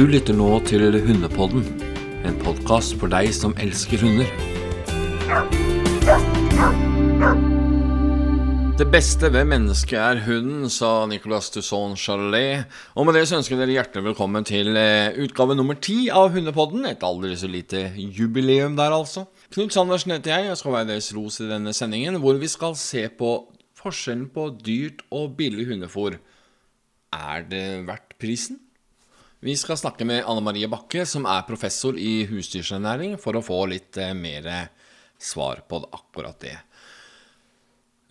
Du lytter nå til Hundepodden, en podkast for deg som elsker hunder. Det beste ved mennesket er hunden, sa Nicolas Tusson Charlet. Og med det så ønsker jeg dere hjertelig velkommen til eh, utgave nummer ti av Hundepodden. Et aldri så lite jubileum der, altså. Knut Sandersen heter jeg, jeg skal være deres ros i denne sendingen, hvor vi skal se på forskjellen på dyrt og billig hundefôr. Er det verdt prisen? Vi skal snakke med Anne Marie Bakke, som er professor i husdyrernæring, for å få litt eh, mer svar på akkurat det.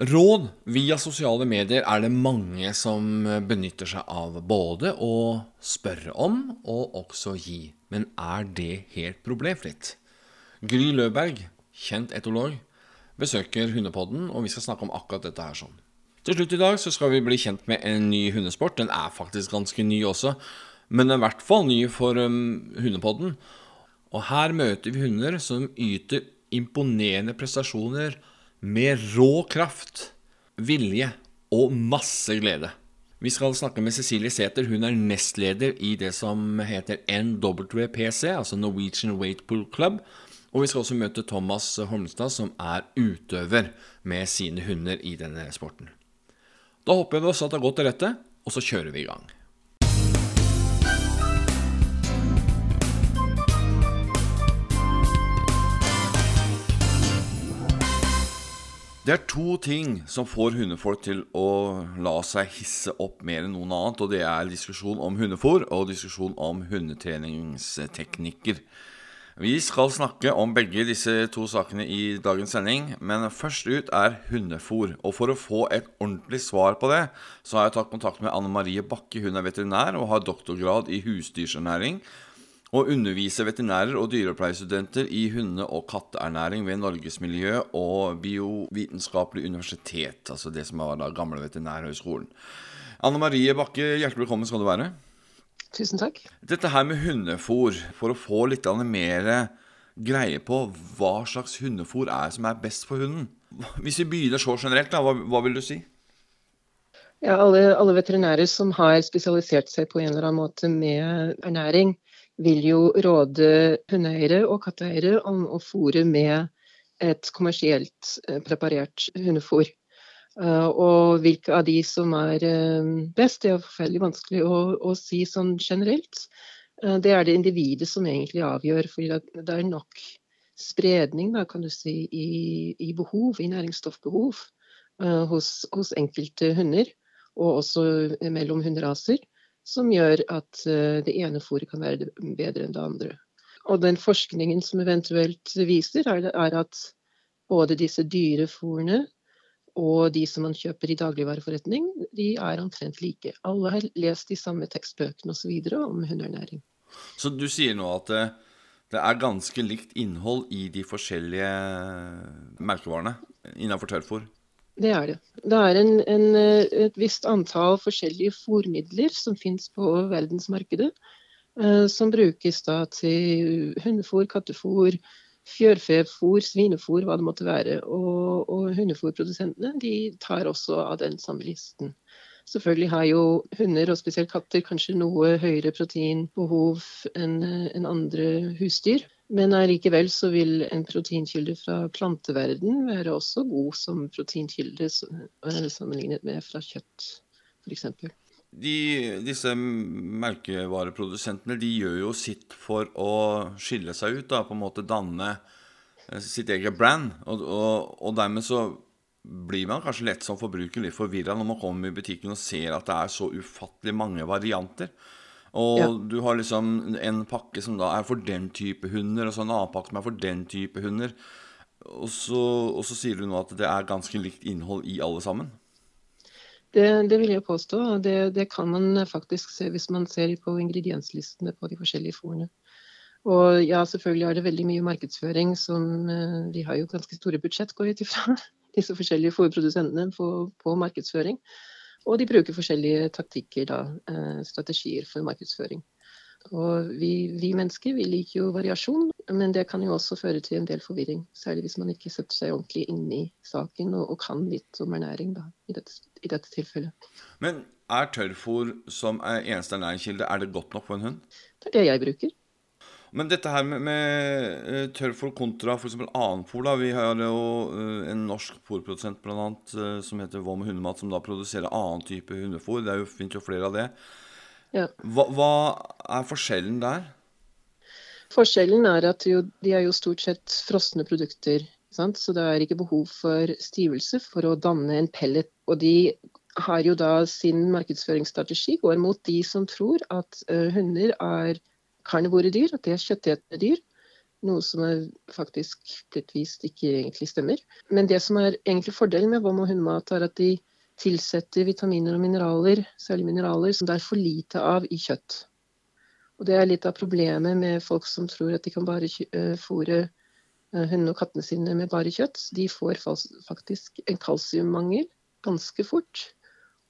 Råd via sosiale medier er det mange som benytter seg av både å spørre om og også gi. Men er det helt problemfritt? Gry Løberg, kjent etolog, besøker Hundepodden, og vi skal snakke om akkurat dette her sånn. Til slutt i dag så skal vi bli kjent med en ny hundesport. Den er faktisk ganske ny også, men i hvert fall ny for um, Hundepodden. Og her møter vi hunder som yter imponerende prestasjoner med rå kraft, vilje og masse glede. Vi skal snakke med Cecilie Sæther. Hun er nestleder i det som heter NWPC, altså Norwegian Waitpool Club. Og vi skal også møte Thomas Holmstad, som er utøver med sine hunder i denne sporten. Da håper jeg også at det har gått til rette, og så kjører vi i gang. Det er to ting som får hundefolk til å la seg hisse opp mer enn noen annet, og det er diskusjon om hundefôr og diskusjon om hundetreningsteknikker. Vi skal snakke om begge disse to sakene i dagens sending, men først ut er hundefôr. Og for å få et ordentlig svar på det, så har jeg tatt kontakt med Anne Marie Bakke. Hun er veterinær og har doktorgrad i husdyrernæring og underviser veterinærer og dyreopplæringsstudenter i hunde- og katteernæring ved Norges miljø- og biovitenskapelig universitet, altså det som var da gamle veterinærhøgskolen. Anne Marie Bakke, hjertelig velkommen skal du være. Tusen takk. Dette her med hundefôr, for å få litt mer greie på hva slags hundefôr er som er best for hunden. Hvis vi begynner så generelt, da, hva, hva vil du si? Ja, alle, alle veterinærer som har spesialisert seg på en eller annen måte med ernæring, vil jo råde hundeeiere og katteeiere om å fôre med et kommersielt eh, preparert hundefôr. Eh, og hvilke av de som er eh, best, det er forferdelig vanskelig å, å si sånn generelt. Det er det individet som egentlig avgjør, for det er nok spredning da, kan du si, i, i behov, i næringsstoffbehov hos, hos enkelte hunder, og også mellom hunderaser som gjør at eh, det ene fôret kan være bedre enn det andre. Og den forskningen som eventuelt viser, er, at både disse dyre fôrene og de som man kjøper i dagligvareforretning, de er omtrent like. Alle har lest de samme tekstbøkene osv. om hundeernæring. Så du sier nå at det, det er ganske likt innhold i de forskjellige merkevarene innenfor tørrfôr? Det er det. Det er en, en, et visst antall forskjellige fòrmidler som finnes på verdensmarkedet. Eh, som brukes da til hundefôr, kattefôr, fjørfefôr, svinefôr, hva det måtte være. Og, og hundefôrprodusentene de tar også av den samme listen. Selvfølgelig har jo hunder, og spesielt katter, kanskje noe høyere proteinbehov enn en andre husdyr. Men allikevel så vil en proteinkilde fra planteverden være også god som proteinkilde eh, sammenlignet med fra kjøtt, f.eks. De, disse melkevareprodusentene de gjør jo sitt for å skille seg ut, da, på en måte danne eh, sitt eget brand. Og, og, og dermed så blir man kanskje lett som forbruker litt forvirra når man kommer i butikken og ser at det er så ufattelig mange varianter. Og ja. du har liksom en pakke som da er for den type hunder, og så en annen pakke som er for den type hunder. Og så, og så sier du nå at det er ganske likt innhold i alle sammen? Det, det vil jeg påstå. Det, det, kan man faktisk se hvis man ser på ingredienslistene på de forskjellige fôrene. Og ja, selvfølgelig er det veldig mye markedsføring som eh, De har jo ganske store budsjett, går jeg ut ifra, disse forskjellige fôrprodusentene på, på markedsføring. Og de bruker forskjellige taktikker, da, eh, strategier for markedsføring. Og vi, vi, mennesker vi liker jo variasjon, men det kan jo også føre til en del forvirring. Særlig hvis man ikke setter seg ordentlig inn i saken og, og kan litt om ernæring da, i, dette, i dette tilfellet. Men er tørrfôr som er eneste ernæringskilde, er det godt nok for en hund? Det er det jeg bruker. Men dette her med, med uh, tørrfôr kontra f.eks. annenfôr, da. Vi har jo uh, en norsk fòrprodusent bl.a. Uh, som heter Vom Hundemat, som da produserer annen type hundefôr. Det er jo, fint jo flere av det. Ja. Hva, hva, er forskjellen der? Forskjellen er at jo, de er jo stort sett frosne produkter. Sant? Så det er ikke behov for stivelse for å danne en pellet. Og de har jo da sin markedsføringsstrategi går mot de som tror at hunder er karnivore dyr, at det er kjøttetende dyr. Noe som er faktisk blitt vist ikke egentlig stemmer. Men det som er egentlig fordelen med vom og hundemat, er at de tilsetter vitaminer og mineraler, særlig mineraler, som det er for lite av i kjøtt. Og Det er litt av problemet med folk som tror at de kan bare uh, fôre uh, hundene og kattene sine med bare kjøtt. De får faktisk en kalsiummangel ganske fort,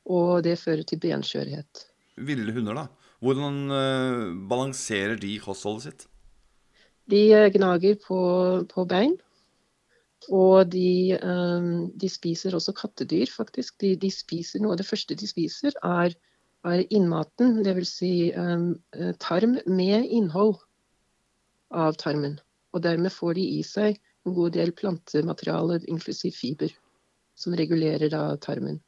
og det fører til benskjørhet. Ville hunder, da? Hvordan uh, balanserer de kostholdet sitt? De eh, gnager på, på bein. Og de, um, de, spiser også kattedyr, faktisk. De, de, spiser, Noe det første de spiser, er, er innmaten. Dvs. Si, tarm med innhold av tarmen. Og dermed får de i seg en god del plantemateriale, inklusiv fiber, som regulerer da tarmen.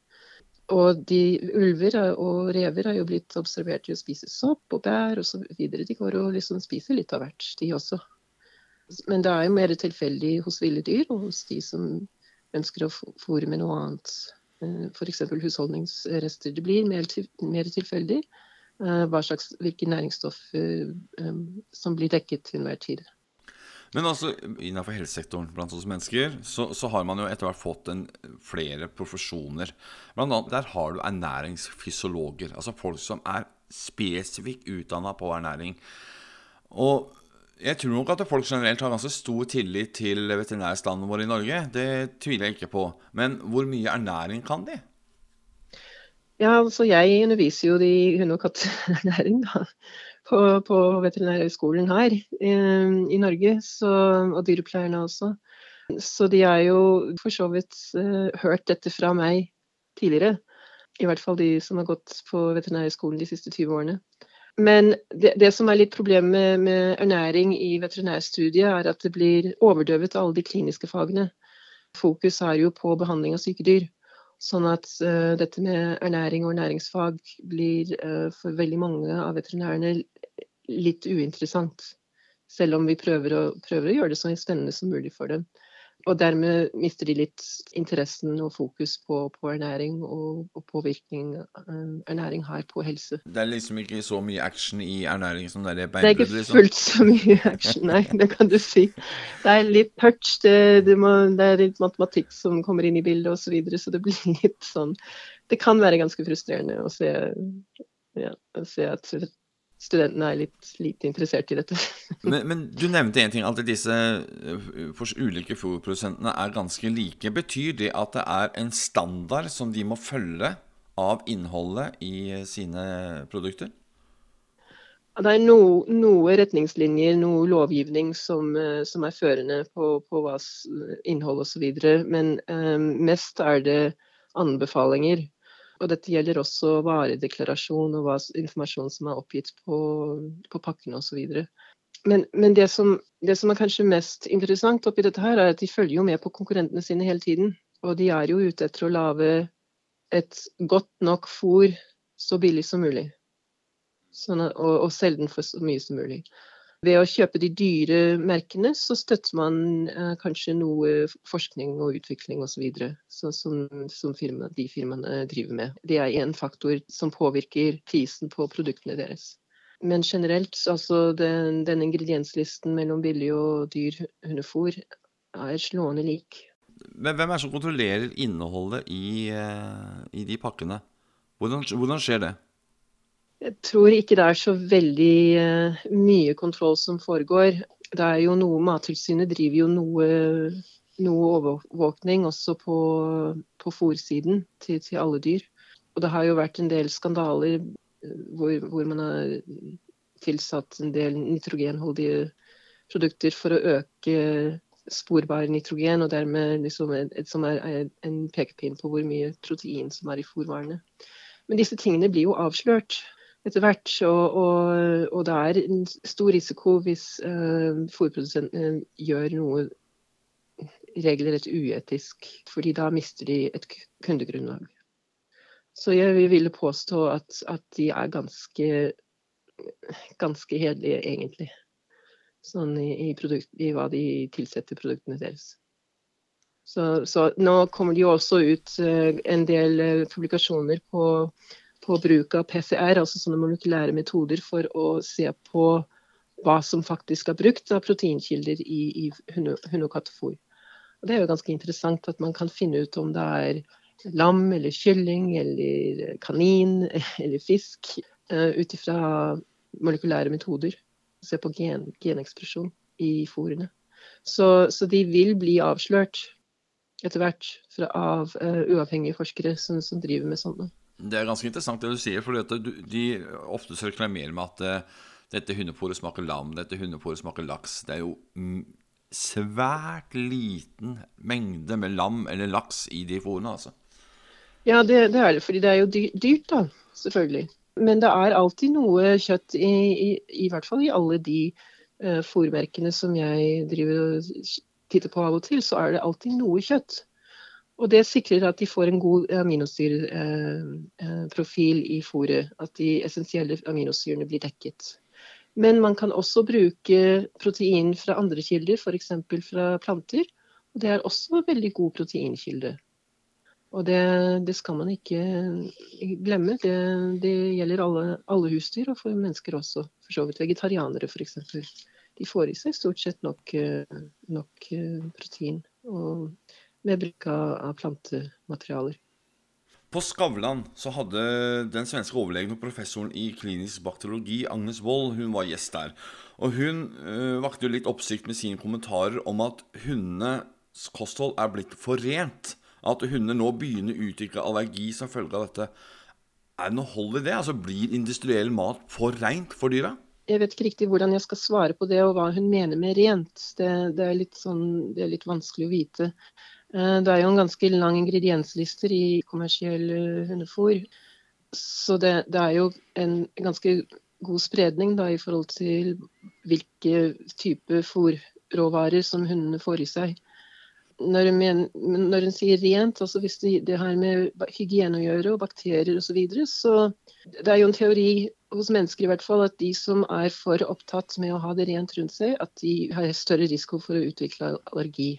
Og de ulver og rever har jo blitt observert til å spise sopp og bær osv. De går og liksom spiser litt av hvert, de også. Men det er jo mer tilfeldig hos ville dyr og hos de som ønsker å fôre med noe annet. Eh, F.eks. husholdningsrester. Det blir mer, til, mer tilfeldig eh, hva slags, hvilke næringsstoffer eh, som blir dekket til enhver tid. Men altså, innenfor helsesektoren blant oss mennesker, så, så, har man jo etter hvert fått en, flere profesjoner. Blant annet der har du ernæringsfysiologer. Altså folk som er spesifikt utdanna på ernæring. Og jeg tror nok at folk generelt har ganske stor tillit til veterinærstanden vår i Norge. Det tviler jeg ikke på. Men hvor mye ernæring kan de? Ja, altså jeg underviser jo i hund- og katteernæring, da på, på Veterinærhøgskolen her eh, i Norge, så, og dyrepleierne også. Så de har jo for så vidt eh, hørt dette fra meg tidligere. I hvert fall de som har gått på Veterinærhøgskolen de siste 20 årene. Men det, det som er litt problemet med, med, ernæring i veterinærstudiet, er at det blir overdøvet av alle de kliniske fagene. Fokus er jo på behandling av syke dyr. Sånn at uh, dette med ernæring og ernæringsfag blir uh, for veldig mange av veterinærene litt uinteressant. Selv om vi prøver å, prøver å gjøre det så spennende som mulig for dem. Og dermed mister de litt interessen og fokus på, på ernæring og, og, påvirkning uh, ernæring har på helse. Det er liksom ikke så mye action i ernæring som det er beinbrudd? Det er ikke liksom. fullt så mye action, nei. Det kan du si. Det er litt touch, det, det, må, det er litt matematikk som kommer inn i bildet osv. Så, videre, så det blir litt sånn Det kan være ganske frustrerende å se, ja, å se at studentene er litt lite interessert i dette. men, men, du nevnte en ting, at disse uh, ulike fôrprodusentene er ganske like. Betyr det at det er en standard som de må følge av innholdet i uh, sine produkter? Det er no, noe retningslinjer, noe lovgivning som, uh, som er førende på, på hva innhold osv. Men um, mest er det anbefalinger. Og dette gjelder også varedeklarasjon og informasjon som er oppgitt på, på pakkene osv. Men, men det, som, det som er kanskje mest interessant oppi dette her, er at de følger jo med på konkurrentene sine hele tiden. Og de er jo ute etter å lage et godt nok fôr så billig som mulig. Sånn at, og, og selge den for så mye som mulig. Ved å kjøpe de dyre merkene, så støtter man eh, kanskje noe forskning og utvikling osv. Så som, som firma, de firmaene driver med. Det er én faktor som påvirker prisen på produktene deres. Men generelt, altså den, den ingredienslisten mellom billig og dyr hundefôr er slående lik. Men hvem er det som kontrollerer innholdet i, eh, i de pakkene? Hvordan, hvordan skjer det? Jeg tror ikke det er så veldig uh, mye kontroll som foregår. Det er jo noe Mattilsynet driver jo noe, noe overvåkning også på, på fòrsiden til, til, alle dyr. Og det har jo vært en del skandaler eh, hvor, hvor man har tilsatt en del nitrogenholdige produkter for å øke sporbar nitrogen, og dermed liksom et, som er en pekepinn på hvor mye protein som er i fòrvarene. Men disse tingene blir jo avslørt etter hvert. Og, og, og det er en stor risiko hvis uh, fôrprodusentene gjør noe regelrett uetisk, fordi da mister de et kundegrunnlag. Så jeg ville påstå at, at de er ganske, ganske hederlige, egentlig. Sånn i, i, produkt, i, hva de tilsetter produktene deres. Så, så, nå kommer det jo også ut uh, en del publikasjoner på på bruk av PCR, altså sånne molekylære metoder, for å se på hva som faktisk er brukt av proteinkilder i, i hund- og kattefôr. Og det er jo ganske interessant at man kan finne ut om det er lam eller kylling eller kanin eller fisk uh, ut ifra molekylære metoder. Se på gen, genekspresjon i fôrene. Så, så, de vil bli avslørt etter hvert fra, av uh, uavhengige forskere som, som driver med sånne. Det er ganske interessant det du sier, for de ofte så reklamerer med at uh, dette hundeporet smaker lam, dette hundeporet smaker laks. Det er jo svært liten mengde med lam eller laks i de fôrene, altså. Ja, det, det, er det, fordi det er jo dyrt, da, selvfølgelig. Men det er alltid noe kjøtt, i, i, i hvert fall i alle de uh, fôrmerkene som jeg driver og titter på av og til, så er det alltid noe kjøtt. Og det sikrer at de får en god aminosyrprofil eh, eh, i fôret. At de essensielle aminosyrene blir dekket. Men man kan også bruke protein fra andre kilder, f.eks. fra planter. Og det er også en veldig god proteinkilde. Og det, det skal man ikke glemme. Det, det gjelder alle, alle, husdyr, og for mennesker også. For så vidt vegetarianere f.eks. De får i seg stort sett nok, eh, nok protein. Og med bruk av plantematerialer. På Skavlan så hadde den svenske overlegen og professoren i klinisk bakteriologi, Agnes Wold, hun var gjest der. Og hun øh, vakte litt oppsikt med sine kommentarer om at hundenes kosthold er blitt for rent. At hunder nå begynner å utvikle allergi som følge av dette. Er det noe hold i det? Altså Blir industriell mat for rent for dyra? Jeg vet ikke riktig hvordan jeg skal svare på det, og hva hun mener med rent. Det, det, er, litt sånn, det er litt vanskelig å vite. Eh, det er jo en ganske lang ingredienslister i kommersiell eh, hundefôr. Så det, det, er jo en ganske god spredning da, i forhold til hvilke type fôrråvarer som hundene får i seg. Når en, sier rent, altså hvis det, det har med hygiene å gjøre og bakterier osv., så, videre, så det er jo en teori hos mennesker i hvert fall at de som er for opptatt med å ha det rent rundt seg, at de har større risiko for å utvikle allergi.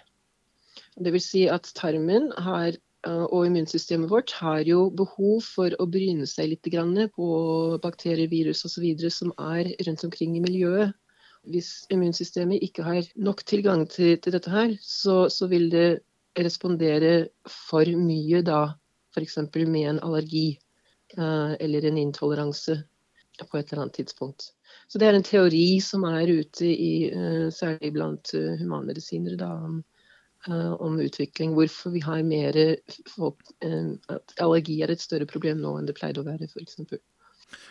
Dvs. Si at tarmen har, eh, og immunsystemet vårt har jo behov for å bryne seg litt på bakterier, virus osv. som er rundt omkring i miljøet. Hvis immunsystemet ikke har nok tilgang til, til dette her, så, så, vil det respondere for mye da, f.eks. med en allergi uh, eller en intoleranse på et eller annet tidspunkt. Så det er en teori som er ute i, uh, særlig blant humanmedisinere, da, uh, om utvikling. Hvorfor vi har mer uh, At allergi er et større problem nå enn det pleide å være, f.eks.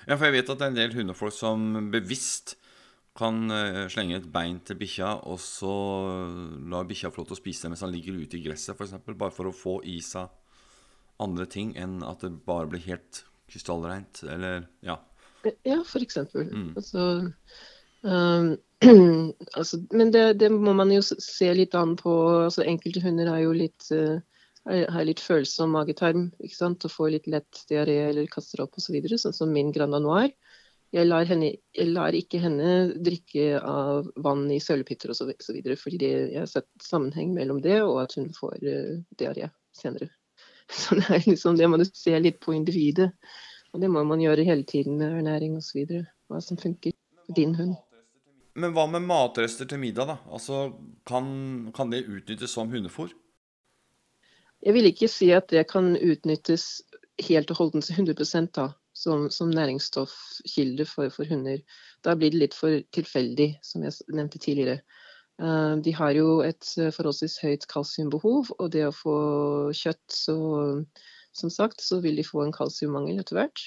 Ja, for jeg vet at det er en del hundefolk som bevisst kan uh, slenge et bein til bikkja, og så la bikkja få lov til å spise det mens han ligger ute i gresset, f.eks. Bare for å få i seg andre ting enn at det bare blir helt krystallreint, eller ja. Ja, eksempel. Mm. Altså, um, altså, men det, det, må man jo se litt an på. Altså, enkelte hunder er jo litt, uh, har litt følsom magetarm ikke sant? og får litt lett diaré eller kaster opp osv., så sånn som min Grand Noir. Jeg lar, henne, jeg lar, ikke henne drikke av vann i sølepytter osv., fordi det, jeg har sett sammenheng mellom det og at hun får uh, diaré senere. Så det er liksom, det må du se litt på individet. Og det må man gjøre hele tiden med ernæring osv. Hva som funker for din hund. Men hva med matrester til middag, da? Altså, kan, kan det utnyttes som hundefôr? Jeg vil ikke si at det kan utnyttes helt og holdent 100 da, som, som næringsstoffkilde for, for, hunder. Da blir det litt for tilfeldig, som jeg nevnte tidligere. Uh, de har jo et forholdsvis høyt kalsiumbehov, og det å få kjøtt, så som sagt, så vil de få en kalsiummangel etter hvert.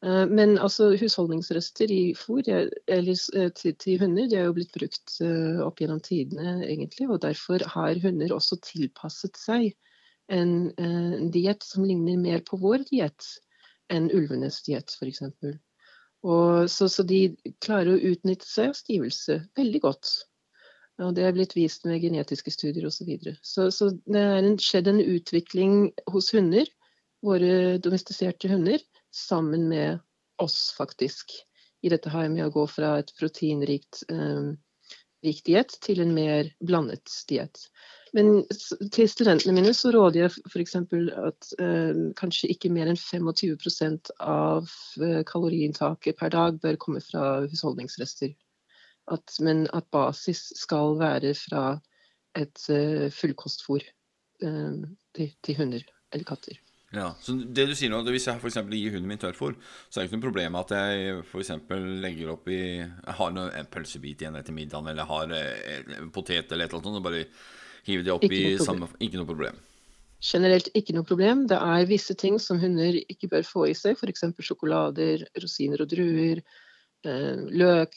Eh, men altså, husholdningsrester i fôr eller, eh, til, til, hunder det er jo blitt brukt eh, opp gjennom tidene, egentlig. Og derfor har hunder også tilpasset seg en, en diett som ligner mer på vår diett enn ulvenes diett, f.eks. Så, så de klarer å utnytte seg av stivelse veldig godt. Og det er blitt vist med genetiske studier osv. Så, videre. så Så det er skjedd en utvikling hos hunder, våre domestiserte hunder, sammen med oss, faktisk. I dette her med å gå fra et proteinrikt eh, diett til en mer blandet diett. Men til studentene mine så råder jeg f.eks. at eh, kanskje ikke mer enn 25% av eh, kaloriinntaket per dag bør komme fra husholdningsrester. At, men at basis skal være fra et eh, fullkostfôr eh, til, til, hunder eller katter. Ja, så det du sier nå, Hvis jeg f.eks. gir hunden min tørrfôr, så er det ikke noe problem at jeg f.eks. legger oppi Jeg har en pølsebit igjen etter middagen, eller har eh, potet eller et eller annet sånt, og bare hiver det opp i samme Ikke noe problem. Generelt ikke noe problem. Det er visse ting som hunder ikke bør få i seg, f.eks. sjokolader, rosiner og druer. Eh, løk,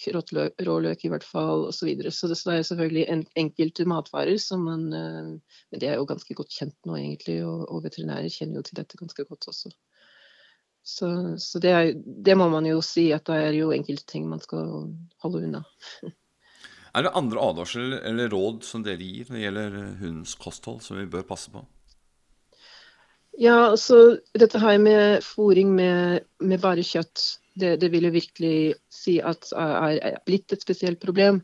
råløk i hvert fall, osv. Så, videre. så det, så det er selvfølgelig en, enkelte matvarer som man eh, Men det er jo ganske godt kjent nå, egentlig, og, og veterinærer kjenner jo til dette ganske godt også. Så, så det, er, det, må man jo si, at det er jo enkelte ting man skal holde unna. er det andre advarsler eller råd som dere gir når det gjelder hundens kosthold, som vi bør passe på? Ja, altså dette her med fôring med, med bare kjøtt det, det, vil jo virkelig si at er blitt et spesielt problem.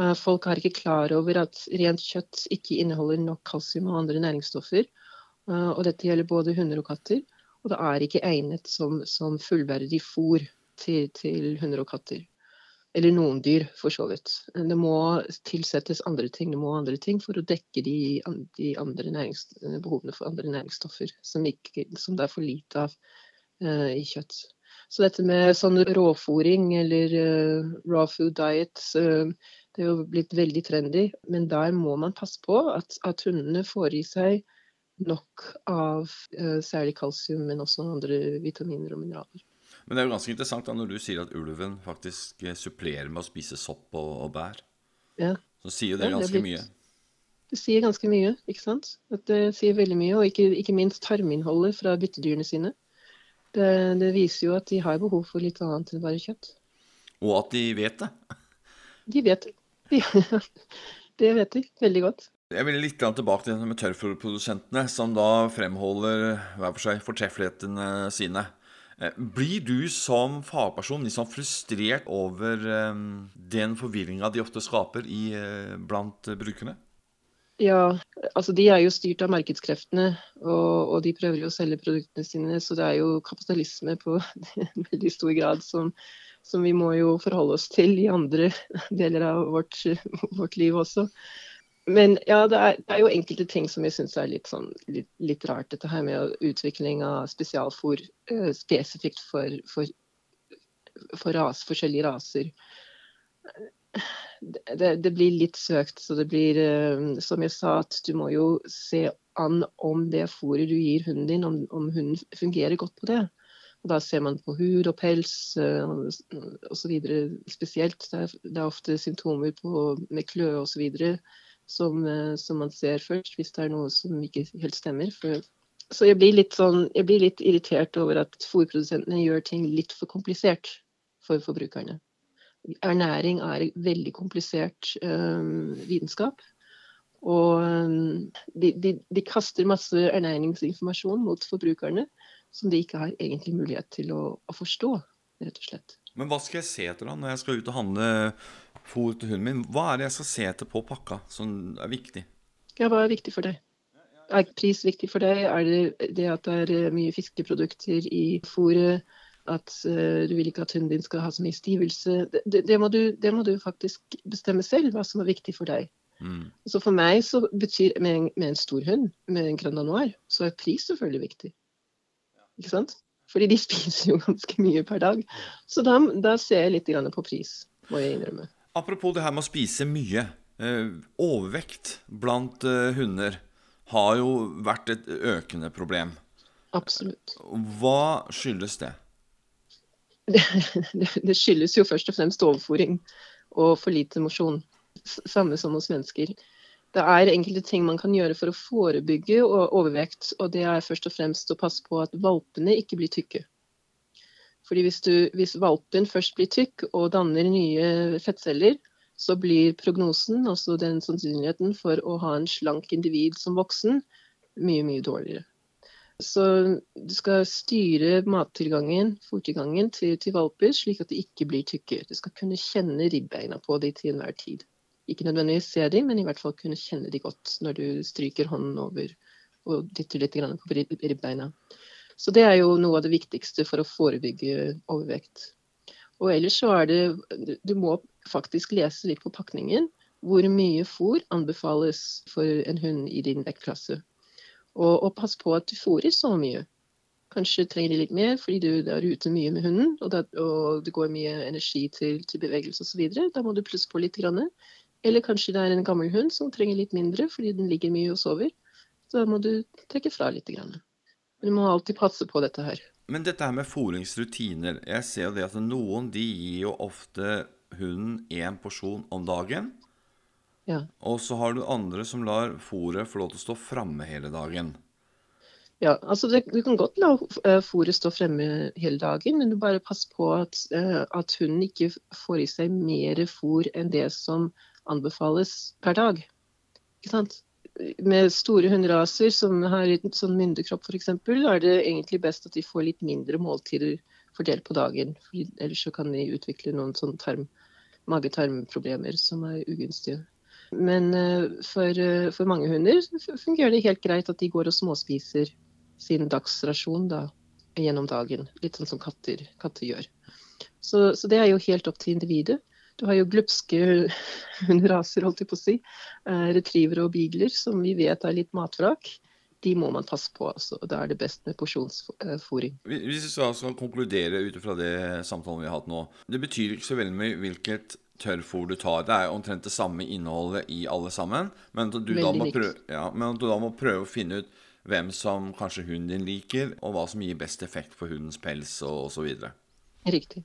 Eh, folk er ikke klar over at rent kjøtt ikke inneholder nok kalsium og andre næringsstoffer. Eh, og dette gjelder både hunder og katter. Og det er ikke egnet som, som fullverdig fôr til, til, hunder og katter. Eller noen dyr, for så vidt. Det må tilsettes andre ting, det må andre ting for å dekke de, de andre behovene for andre næringsstoffer som, ikke, som det er for lite av uh, i kjøtt. Så dette med sånn råfòring eller uh, raw food diet, uh, det er jo blitt veldig trendy. Men der må man passe på at, at hundene får i seg nok av uh, særlig kalsium, men også andre vitaminer og mineraler. Men det er jo ganske interessant da, når du sier at ulven faktisk supplerer med å spise sopp og, og bær. Ja. Så sier det ja, ganske det blitt, mye. Det sier ganske mye, ikke sant. At det sier veldig mye, og ikke, ikke minst tarminnholdet fra byttedyrene sine. Det, det, viser jo at de har behov for litt annet enn bare kjøtt. Og at de vet det? De vet det. det vet de veldig godt. Jeg vil litt tilbake til det med tørrfòrprodusentene, som da fremholder hver for seg fortreffelighetene sine. Eh, blir du som fagperson sånn frustrert over um, den forvirringa de ofte skaper i, uh, blant brukerne? Ja, altså de er jo styrt av markedskreftene, og, og, de prøver jo å selge produktene sine. Så det er jo kapitalisme på en veldig stor grad som, som vi må jo forholde oss til i andre deler av vårt, vårt liv også. Men ja, det er, det er, jo enkelte ting som jeg syns er litt, sånn, litt, litt, rart. Dette her med utvikling av spesialfôr uh, spesifikt for, for, for ras, forskjellige raser det, det, blir litt søkt. Så det blir, eh, som jeg sa, at du må jo se an om det fôret du gir hunden din, om, om hunden fungerer godt på det. Og da ser man på hud og pels uh, osv. spesielt. Det er, det er, ofte symptomer på, med kløe osv. Som, uh, som man ser først, hvis det er noe som ikke helt stemmer. For, så jeg blir, sånn, jeg blir litt irritert over at fôrprodusentene gjør ting litt for komplisert for forbrukerne ernæring er veldig komplisert um, vitenskap. Og um, de, de, de, kaster masse ernæringsinformasjon mot forbrukerne som de ikke har egentlig mulighet til å, å, forstå, rett og slett. Men hva skal jeg se etter da når jeg skal ut og handle fôr til hunden min? Hva er det jeg skal se etter på pakka som er viktig? Ja, hva er viktig for deg? Er pris viktig for deg? Er det det at det er mye fiskeprodukter i fôret? At uh, du vil ikke at hunden din skal ha så mye stivelse. Det, det, det, må du, det, må du, faktisk bestemme selv, hva som er viktig for deg. Mm. Så for meg så betyr med en, med en stor hund, med en Grand Noir, så er pris selvfølgelig viktig. Ikke sant? Fordi de spiser jo ganske mye per dag. Så da, da ser jeg litt på pris, må jeg innrømme. Apropos det her med å spise mye. Eh, overvekt blant eh, hunder har jo vært et økende problem. Absolutt. Hva skyldes det? Det, det skyldes jo først og fremst overfòring og for lite mosjon. Samme som hos mennesker. Det er enkelte ting man kan gjøre for å forebygge overvekt, og det er først og fremst å passe på at valpene ikke blir tykke. Fordi hvis, du, hvis valpen først blir tykk og danner nye fettceller, så blir prognosen, altså den sannsynligheten for å ha en slank individ som voksen, mye, mye dårligere. Så du skal styre mattilgangen, fòrtilgangen til, til, valper, slik at de ikke blir tykke. Du skal kunne kjenne ribbeina på dem til enhver tid. Ikke nødvendigvis se dem, men i hvert fall kunne kjenne dem godt når du stryker hånden over og dytter litt på ribbeina. Så det er jo noe av det viktigste for å forebygge overvekt. Og ellers så er det Du må faktisk lese litt på pakningen hvor mye fôr anbefales for en hund i din vektklasse. Og, og pass på at du fôrer så mye. Kanskje trenger de litt mer fordi du er ute mye med hunden og, det, og det går mye energi til, til bevegelse osv. Da må du plusse på litt. Grann. Eller kanskje det er en gammel hund som trenger litt mindre fordi den ligger mye og sover. Så da må du trekke fra litt. Grann. Men du må alltid passe på dette her. Men dette her med fôringsrutiner. Jeg ser jo det at noen de gir jo ofte hunden én porsjon om dagen. Ja. Og så har du andre som lar fôret få lov til å stå framme hele dagen. Ja, altså det, Du kan godt la uh, fôret stå fremme hele dagen, men du bare pass på at, uh, at hunden ikke får i seg mer fôr enn det som anbefales per dag. Ikke sant? med store hunderaser som har en sånn myndekropp f.eks., er det egentlig best at de får litt mindre måltider fordelt på dagen. Ellers så kan de utvikle noen sånn tarm, mage-tarmproblemer som er ugunstige. Men uh, for, uh, for, mange hunder fungerer det helt greit at de går og småspiser sin dagsrasjon da, gjennom dagen. Litt sånn som katter, katter gjør. Så, så, det er jo helt opp til individet. Du har jo glupske hunderaser, holdt jeg på å si. Eh, retrievere og beagler, som vi vet er litt matvrak. De må man passe på. Altså. Da er det best med porsjonsfòring. Hvis vi skal konkludere ut fra det samtalen vi har hatt nå. Det betyr ikke så veldig mye hvilket tørrfôr du tar. Det er omtrent det samme innholdet i alle sammen. Men må, prøve, ja, men du da må prøve å finne ut hvem som kanskje hunden din liker, og hva som gir best effekt på hundens pels og osv. Riktig.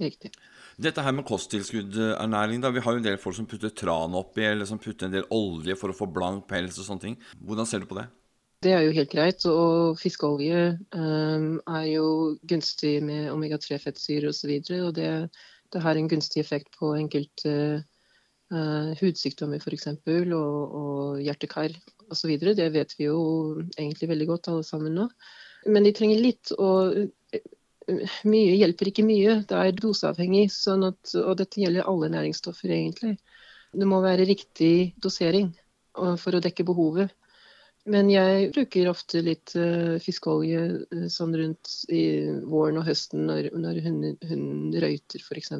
Riktig. Dette her med kosttilskuddernæring, da. Vi har jo en del folk som putter tran oppi, eller som putter en del olje for å få blank pels og sånne ting. Hvordan ser du på det? Det er jo helt greit. Og fiskeolje um, er jo gunstig med omega-3-fettsyre osv. Og, så og det, det, har en gunstig effekt på enkelte uh, hudsykdommer f.eks. Og, og hjertekar osv. Det vet vi jo egentlig veldig godt alle sammen nå. Men de trenger litt og mye hjelper ikke mye. Det er doseavhengig. Sånn at, og dette gjelder alle næringsstoffer, egentlig. Det må være riktig dosering for å dekke behovet. Men jeg bruker ofte litt uh, fiskeolje uh, sånn rundt i våren og høsten når, når hunden, hunden røyter, f.eks.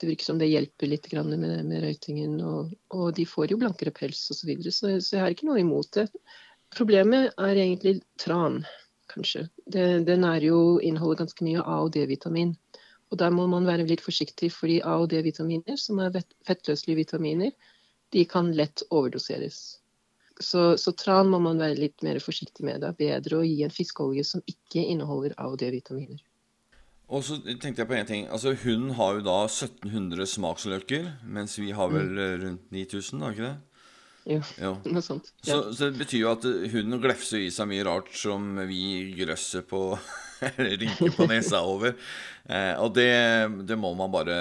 Det virker som det hjelper litt med, med røytingen. Og, og, de får jo blankere pels osv. Så, videre, så Så jeg har ikke noe imot det. Problemet er egentlig tran kanskje. Det, den jo, inneholder ganske mye A- og D-vitamin. Og Der må man være litt forsiktig, fordi A- og D-vitaminer, som er fettløselige vitaminer, de kan lett overdoseres. Så, så, tran må man være litt mer forsiktig med. Det er bedre å gi en fiskeolje som ikke inneholder A- og D-vitaminer. Og så tenkte jeg på en ting. Altså Hunden har jo da 1700 smaksløker, mens vi har vel mm. rundt 9000, har ikke det? Jo, ja. noe sånt. Ja. Så, så, det betyr jo at hunden glefser i seg mye rart som vi grøsser på rynker på nesa over. Eh, og det, det, må man bare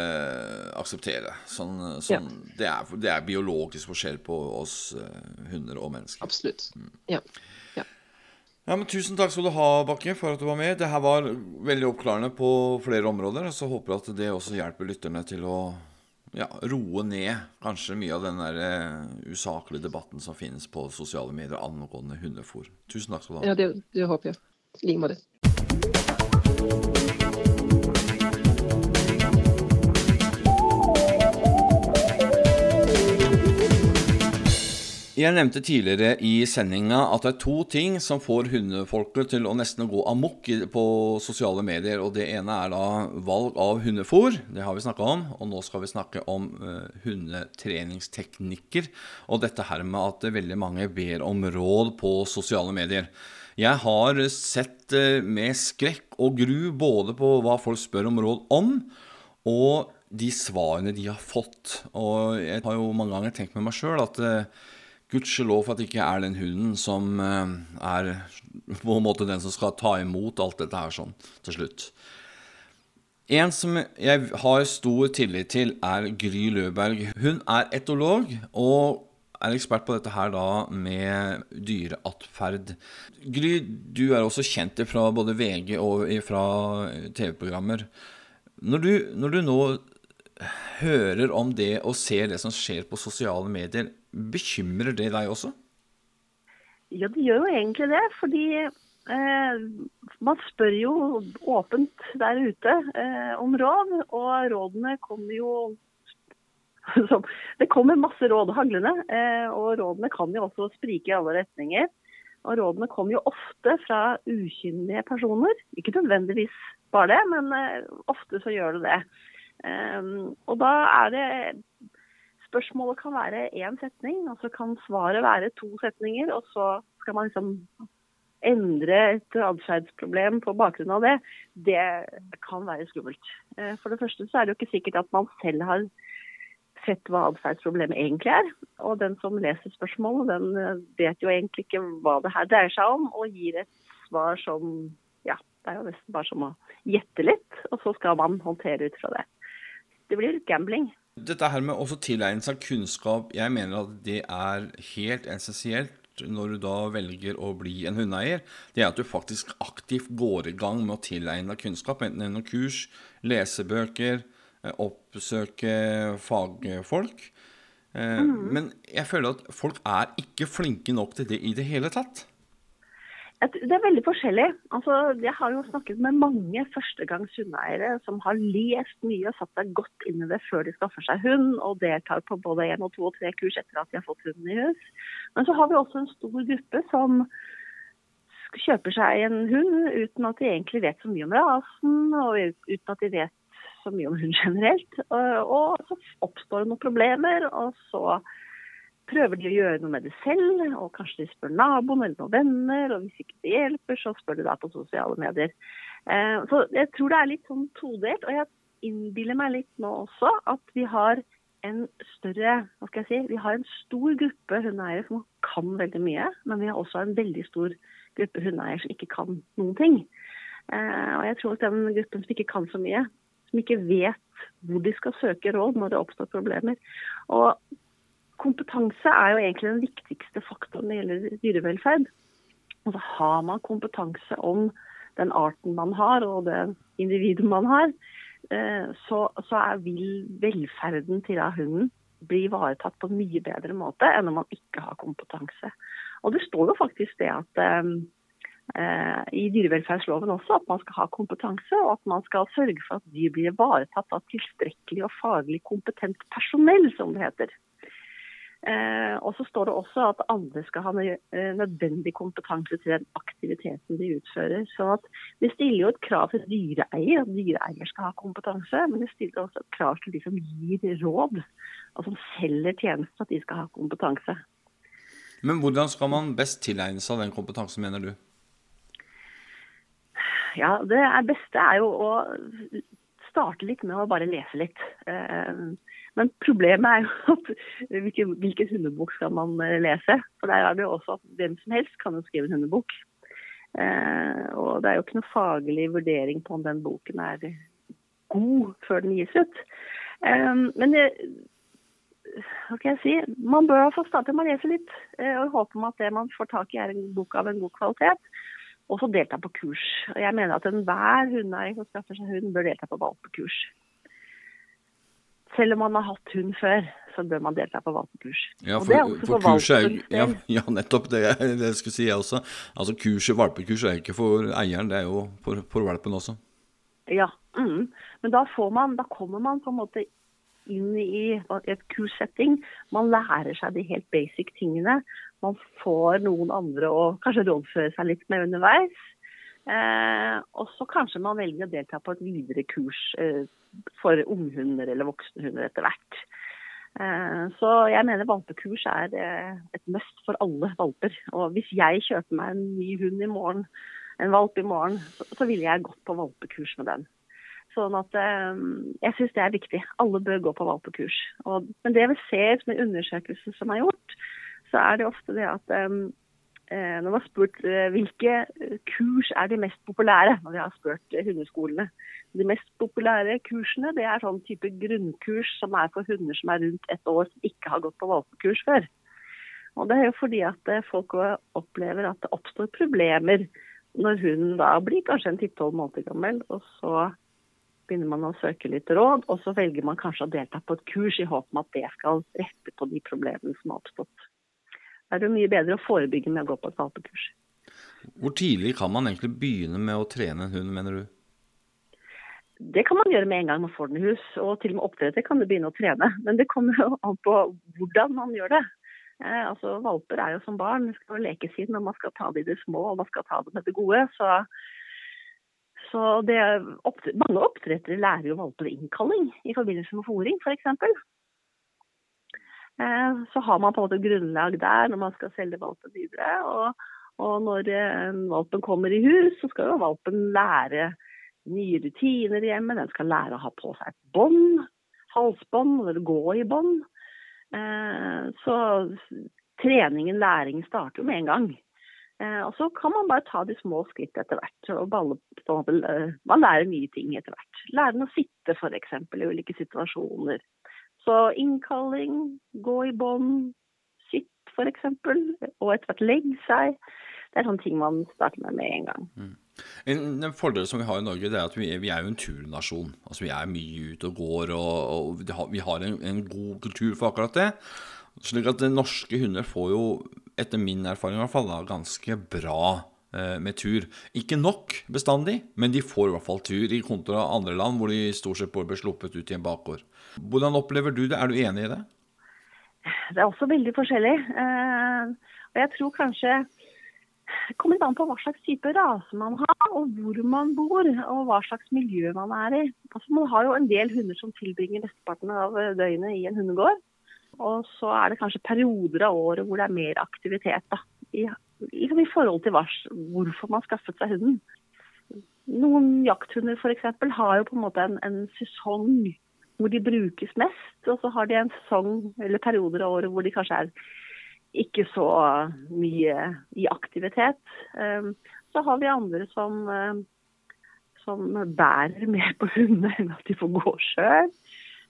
akseptere. Sånn, sånn, ja. det, er, det, er, biologisk forskjell på oss uh, hunder og mennesker. Absolutt. Mm. Ja. ja. Ja, men Tusen takk skal du ha, Bakke, for at du var med. Det her var veldig oppklarende på flere områder. Så håper jeg at det også hjelper lytterne til å ja, roe ned kanskje mye av den der uh, usaklige debatten som finnes på sosiale medier angående hundefôr. Tusen takk skal du ha. Ja, det, det håper jeg. I like måte. Jeg nevnte tidligere i sendinga at det er to ting som får hundefolket til å nesten gå amok på sosiale medier. og Det ene er da valg av hundefôr, det har vi snakka om. Og nå skal vi snakke om uh, hundetreningsteknikker. Og dette her med at veldig mange ber om råd på sosiale medier. Jeg har sett uh, med skrekk og gru både på hva folk spør om råd om, og de svarene de har fått. Og jeg har jo mange ganger tenkt med meg sjøl at uh, Gudskjelov for at det ikke er den hunden som eh, er på en måte den som skal ta imot alt dette her sånn til slutt. En som jeg har stor tillit til, er Gry Løberg. Hun er etolog og er ekspert på dette her da med dyreatferd. Gry, du er også kjent fra både VG og fra TV-programmer. Når, når, du nå hører om det og ser det som skjer på sosiale medier, bekymrer det deg også? Ja, det gjør jo egentlig det. Fordi Eh, man spør jo åpent der ute eh, om råd, og rådene kommer jo Det kommer masse råd haglende, eh, og rådene kan jo også sprike i alle retninger. Og rådene kommer jo ofte fra ukyndige personer. Ikke nødvendigvis bare det, men ofte så gjør det det. Og da er det Spørsmålet kan være én setning, og så kan svaret være to setninger. Og så skal man liksom endre et atferdsproblem på bakgrunn av det, det kan være skummelt. Eh, for det første så er det jo ikke sikkert at man selv har sett hva atferdsproblemet egentlig er. Og den som leser spørsmålet, den eh, vet jo egentlig ikke hva det her dreier seg om, og gir et svar som ja, det er jo nesten bare som å gjette litt, og så skal man håndtere ut fra det. Det blir gambling. Dette her med å tilegne seg kunnskap, jeg mener at det er helt essensielt når du da velger å bli en hundeeier, det er at du faktisk aktivt går i gang med å tilegne deg kunnskap, enten gjennom kurs, lesebøker, oppsøke fagfolk. Eh, mm. Men jeg føler at folk er ikke flinke nok til det i det hele tatt. Det er veldig forskjellig. Altså, jeg har jo snakket med mange førstegangs hundeeiere som har lest mye og satt seg godt inn i det før de skaffer seg hund, og deltar på både én og to og tre kurs etter at de har fått hunden i hus. Men så har vi også en stor gruppe som kjøper seg en hund uten at de egentlig vet så mye om rasen, og uten at de vet så mye om hund generelt. Og så oppstår det noen problemer, og så prøver de å gjøre noe med det selv, og kanskje de spør naboen eller noen venner. Og hvis ikke det hjelper, så spør de da på sosiale medier. Eh, så jeg tror det er litt sånn todelt. Og jeg innbiller meg litt nå også at vi har en større hva skal jeg si, Vi har en stor gruppe hundeeiere som kan veldig mye, men vi har også en veldig stor gruppe hundeeiere som ikke kan noen ting. Eh, og jeg tror at den gruppen som ikke kan så mye, som ikke vet hvor de skal søke råd når det oppstår problemer. Og kompetanse er jo egentlig den viktigste faktoren når det gjelder dyrevelferd. Og så Har man kompetanse om den arten man har og det individet man har, eh, så, så er, vil velferden til hunden bli ivaretatt på en mye bedre måte enn om man ikke har kompetanse. Og Det står jo faktisk det at eh, i dyrevelferdsloven også at man skal ha kompetanse, og at man skal sørge for at dyr blir ivaretatt av tilstrekkelig og faglig kompetent personell, som det heter. Eh, og så står det også at andre skal ha eh, nødvendig kompetanse til den aktiviteten de utfører. Så at Det stiller jo et krav til dyreeier, at dyreeier skal ha kompetanse. Men det stiller også et krav til de som gir råd, og som selger tjenester, at de skal ha kompetanse. Men hvordan skal man best tilegne seg den kompetansen, mener du? Ja, Det beste er jo å starte litt med å bare lese litt. Eh, men problemet er jo at hvilken, hvilken hundebok skal man eh, lese? For der er det jo også at hvem som helst kan jo skrive en hundebok. Eh, og det er jo ikke noe faglig vurdering på om den boken er god før den gis ut. Men hva kan jeg si? Man bør få starte med å lese litt, og håpe at det man får tak i er en bok av en god kvalitet. Og så delta på kurs. Og jeg mener at enhver hundeeier som skaffer seg hund, bør delta på valpekurs. Selv om man har hatt hund før, så bør man delta på valpekurs. Ja, for, for, for er, ja, ja, nettopp det, det skulle si jeg også. Altså kurset, Valpekurs er ikke for eieren, det er jo for, for valpen også. Ja, mm. men da, man, da, kommer man på en måte inn i et kurssetting. Man lærer seg de helt basic tingene. Man får noen andre å kanskje rådføre seg litt med underveis. Eh, og så kanskje man velger å delta på et videre kurs eh, for unghunder eller voksne hunder etter hvert. Eh, så jeg mener valpekurs er eh, et must for alle valper. Og hvis jeg kjøper meg en ny hund i morgen, en valp i morgen, så, ville jeg gått på valpekurs med den. Sånn at eh, Jeg syns det er viktig. Alle bør gå på valpekurs. Og, men det vi ser med undersøkelser som er gjort, så er det ofte det at um, når man har spurt hvilke kurs er de mest populære, når vi har spurt hundeskolene. De mest populære kursene det er sånn type grunnkurs som er for hunder som er rundt ett år, som ikke har gått på valpekurs før. Og Det er jo fordi at folk opplever at det oppstår problemer når hunden da blir kanskje en tipp-tolv måneder gammel, og så begynner man å søke litt råd, og så velger man kanskje å delta på et kurs i håp om at det skal rette på de problemene som har oppstått. Da er det mye bedre å forebygge med å gå på et valpekurs. Hvor tidlig kan man egentlig begynne med å trene en hund, mener du? Det kan man gjøre med en gang man får den i hus, og til og med oppdretter kan du begynne å trene. Men det kommer jo an på hvordan man gjør det. Eh, altså, Valper er jo som barn, de skal leke sin, og man skal ta det i det små og man skal ta det med det gode. Så, så det, mange oppdrettere lærer jo valper innkalling i forbindelse med fòring f.eks. Eh, så har man på en måte grunnlag der når man skal selge valpen videre. Og, og når eh, valpen kommer i hus, så skal jo valpen lære nye rutiner hjemme. Den skal lære å ha på seg et bånd, halsbånd, eller gå i bånd. Eh, så treningen, læring, starter jo med en gang. Eh, og så kan man bare ta de små skritt etter hvert. og balle, på, Man lærer nye ting etter hvert. Lære å sitte f.eks. i ulike situasjoner. Så innkalling, gå i bånd, sitt f.eks. Og etter hvert legge seg. Det er sånne ting man starter med med en gang. Mm. En, fordel som vi har i Norge, det er at vi, vi er jo en turnasjon. Altså Vi er mye ute og går, og, og vi har en, en, god kultur for akkurat det. Slik at norske hunder får jo, etter min erfaring i hvert fall, da, ganske bra eh, med tur. Ikke nok bestandig, men de får i hvert fall tur, i kontra andre land hvor de stort sett blir sluppet ut i en bakgård. Hvordan opplever du det? Er du enig i det? Det er også veldig forskjellig. Eh, og jeg tror kanskje det kommer an på hva slags type rase man har, og hvor man bor, og hva slags miljø man er i. Altså, man har jo en del hunder som tilbringer mesteparten av døgnet i en hundegård. Og så er det kanskje perioder av året hvor det er mer aktivitet. Da, i, i, i forhold til hva, hvorfor man skaffet seg hunden. Noen jakthunder f.eks. har jo på en måte en, en sesong hvor de brukes mest. Og så har de en sesong eller perioder av året hvor de kanskje er ikke så mye i aktivitet. Ehm, så har vi andre som, eh, som bærer mer på hundene enn at de får gå sjøl.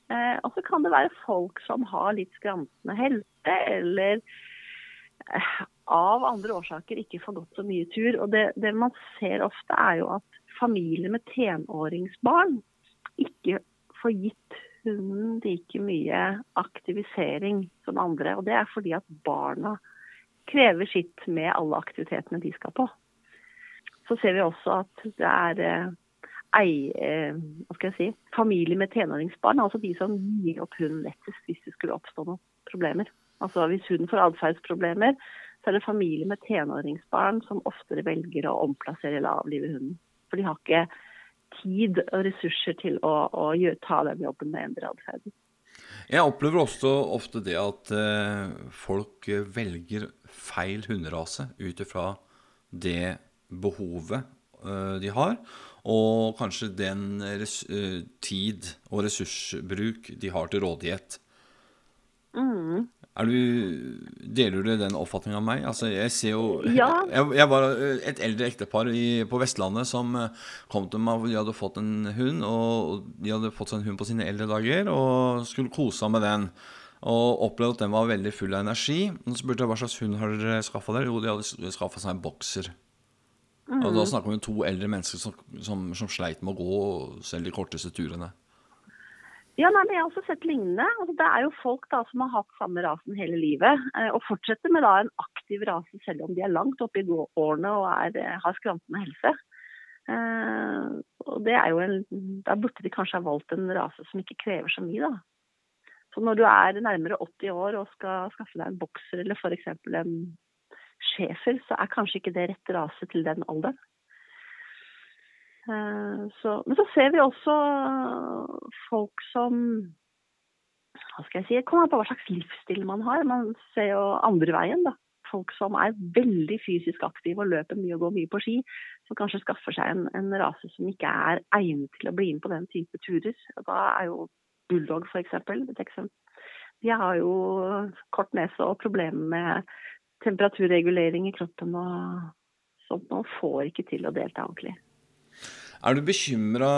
Eh, og så kan det være folk som har litt skrantende helse, eller eh, av andre årsaker ikke får gått så mye tur. Og det, det man ser ofte, er jo at familier med tenåringsbarn ikke får gitt hunden like mye aktivisering som andre. Og det er fordi at barna krever sitt med alle aktivitetene de skal på. Så ser vi også at det er eh, ei, eh, hva skal jeg si, familie med tenåringsbarn, altså de som gir opp hunden lettest hvis det skulle oppstå noen problemer. Altså Hvis hunden får atferdsproblemer, så er det familie med tenåringsbarn som oftere velger å omplassere eller avlive hunden. For de har ikke tid og ressurser til å, å gjøre, ta den jobben med å endre atferden. Jeg opplever også ofte det at eh, folk velger feil hunderase ut ifra det behovet eh, de har, og kanskje den eh, tid og ressursbruk de har til rådighet. Mm. Du, deler du den oppfatningen av meg? Altså, jeg ser jo ja. jeg, jeg, var et eldre ektepar i, på Vestlandet som eh, kom til meg De hadde fått en hund, og de hadde fått seg en hund på sine eldre dager og skulle kose seg med den. Og opplevde at den var veldig full av energi. Og så spurte jeg hva slags hund har dere skaffa dere? Jo, de hadde skaffa seg en bokser. Mm. Og da mm. snakker vi om to eldre mennesker som, som, som sleit med å gå selv de korteste turene. Ja, nei, men Jeg har også sett lignende. Altså, det er jo folk da som har hatt samme rasen hele livet, eh, og fortsetter med da en aktiv rase selv om de er langt oppe i årene og er, eh, har skrantende helse. Eh, og det er jo en, Da burde de kanskje ha valgt en rase som ikke krever så mye. da. Så når du er nærmere 80 år og skal skaffe deg en bokser eller f.eks. en schæfer, så er kanskje ikke det rett rase til den alderen. Eh, så, men så ser vi også folk som hva skal jeg si, kommer an på hva slags livsstil man har. Man ser jo andre veien. da. Folk som er veldig fysisk aktive og løper mye og går mye på ski, som kanskje skaffer seg en, en rase som ikke er egnet til å bli med på den type turer. Da er jo bulldog f.eks. eksempel. De har jo kort nese og problemer med temperaturregulering i kroppen og sånt. Man får ikke til å delta ordentlig. Er du bekymra,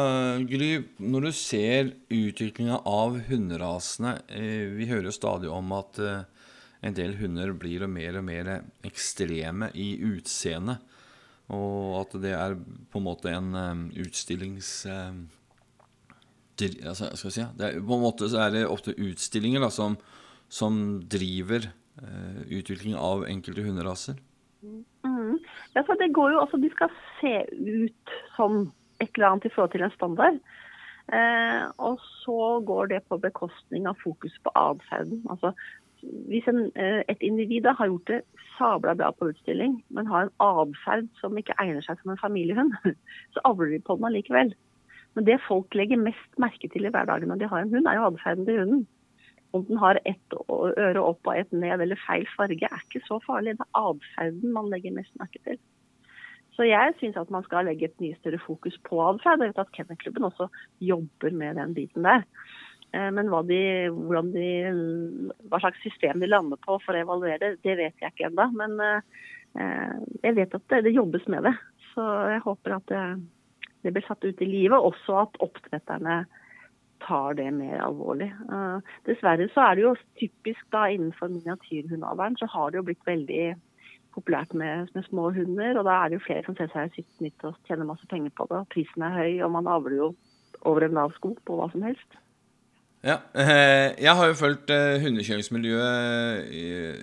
Gry, når du ser utviklinga av hunderasene? Eh, vi hører jo stadig om at eh, en del hunder blir mer og mer ekstreme i utseendet. Og at det er på en måte en eh, utstillings... Altså, skal jeg si, det er, på en måte så er det ofte utstillinger da, som, som driver utvikling av enkelte hunderaser. Mm. Ja, for det går jo også, De skal se ut som et eller annet i forhold til en standard. Eh, og så går det på bekostning av fokus på atferden. Altså, hvis en, eh, et individ har gjort det sabla bra på utstilling, men har en atferd som ikke egner seg som en familiehund, så avler de på den allikevel. Men det folk legger mest merke til i hverdagen når de har en hund, er jo atferden til hunden. Om den har ett øre opp og ett ned eller feil farge, er ikke så farlig. Det er atferden man legger mest merke til. Så jeg syns at man skal legge et mye større fokus på atferd. Jeg vet at Kennelklubben også jobber med den biten der. Eh, men hva, de, de, hva, slags system de lander på for å evaluere det, det vet jeg ikke ennå. Men eh, jeg vet at det, det, jobbes med det. Så jeg håper at det, det blir satt ut i livet. Også at oppdretterne tar det mer alvorlig. Uh, dessverre så er det jo typisk da innenfor miniatyrhundavlen så har det jo blitt veldig populært med, med, små hunder. Og da er det jo flere som ser seg sitt nytt og tjener masse penger på det. Prisen er høy, og man avler jo over en lav sko på hva som helst. Ja, eh, Jeg har jo fulgt eh, hundekjøringsmiljøet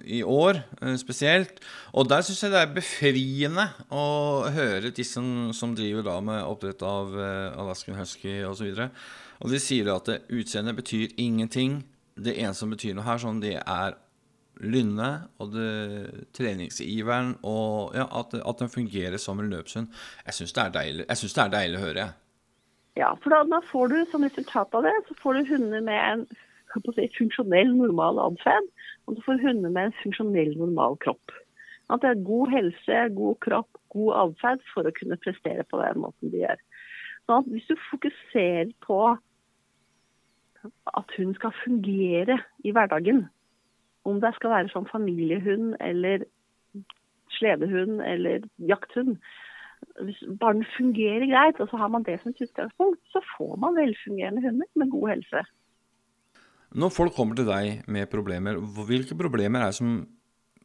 i, år eh, spesielt. Og der syns jeg det er befriende å høre de som, som driver da med oppdrett av Alaskan husky osv. Og, de sier at utseendet betyr ingenting. Det eneste som betyr noe her, sånn, det er lynnet og det, treningsiveren, og ja, at, at, den fungerer som en løpshund. Jeg syns det, det, er deilig å høre. jeg. Ja, for da, da, får du som resultat av det, så får du hunder med en si, funksjonell, normal atferd. Og du får hunder med en funksjonell, normal kropp. At det er god helse, god kropp, god atferd for å kunne prestere på den måten de gjør. Så hvis du fokuserer på at hun skal fungere i hverdagen, om det skal være som familiehund eller sledehund eller jakthund. Hvis barn fungerer greit, og så har man det som utgangspunkt, så får man velfungerende hunder med god helse. Når folk kommer til deg med problemer, hvilke problemer er det som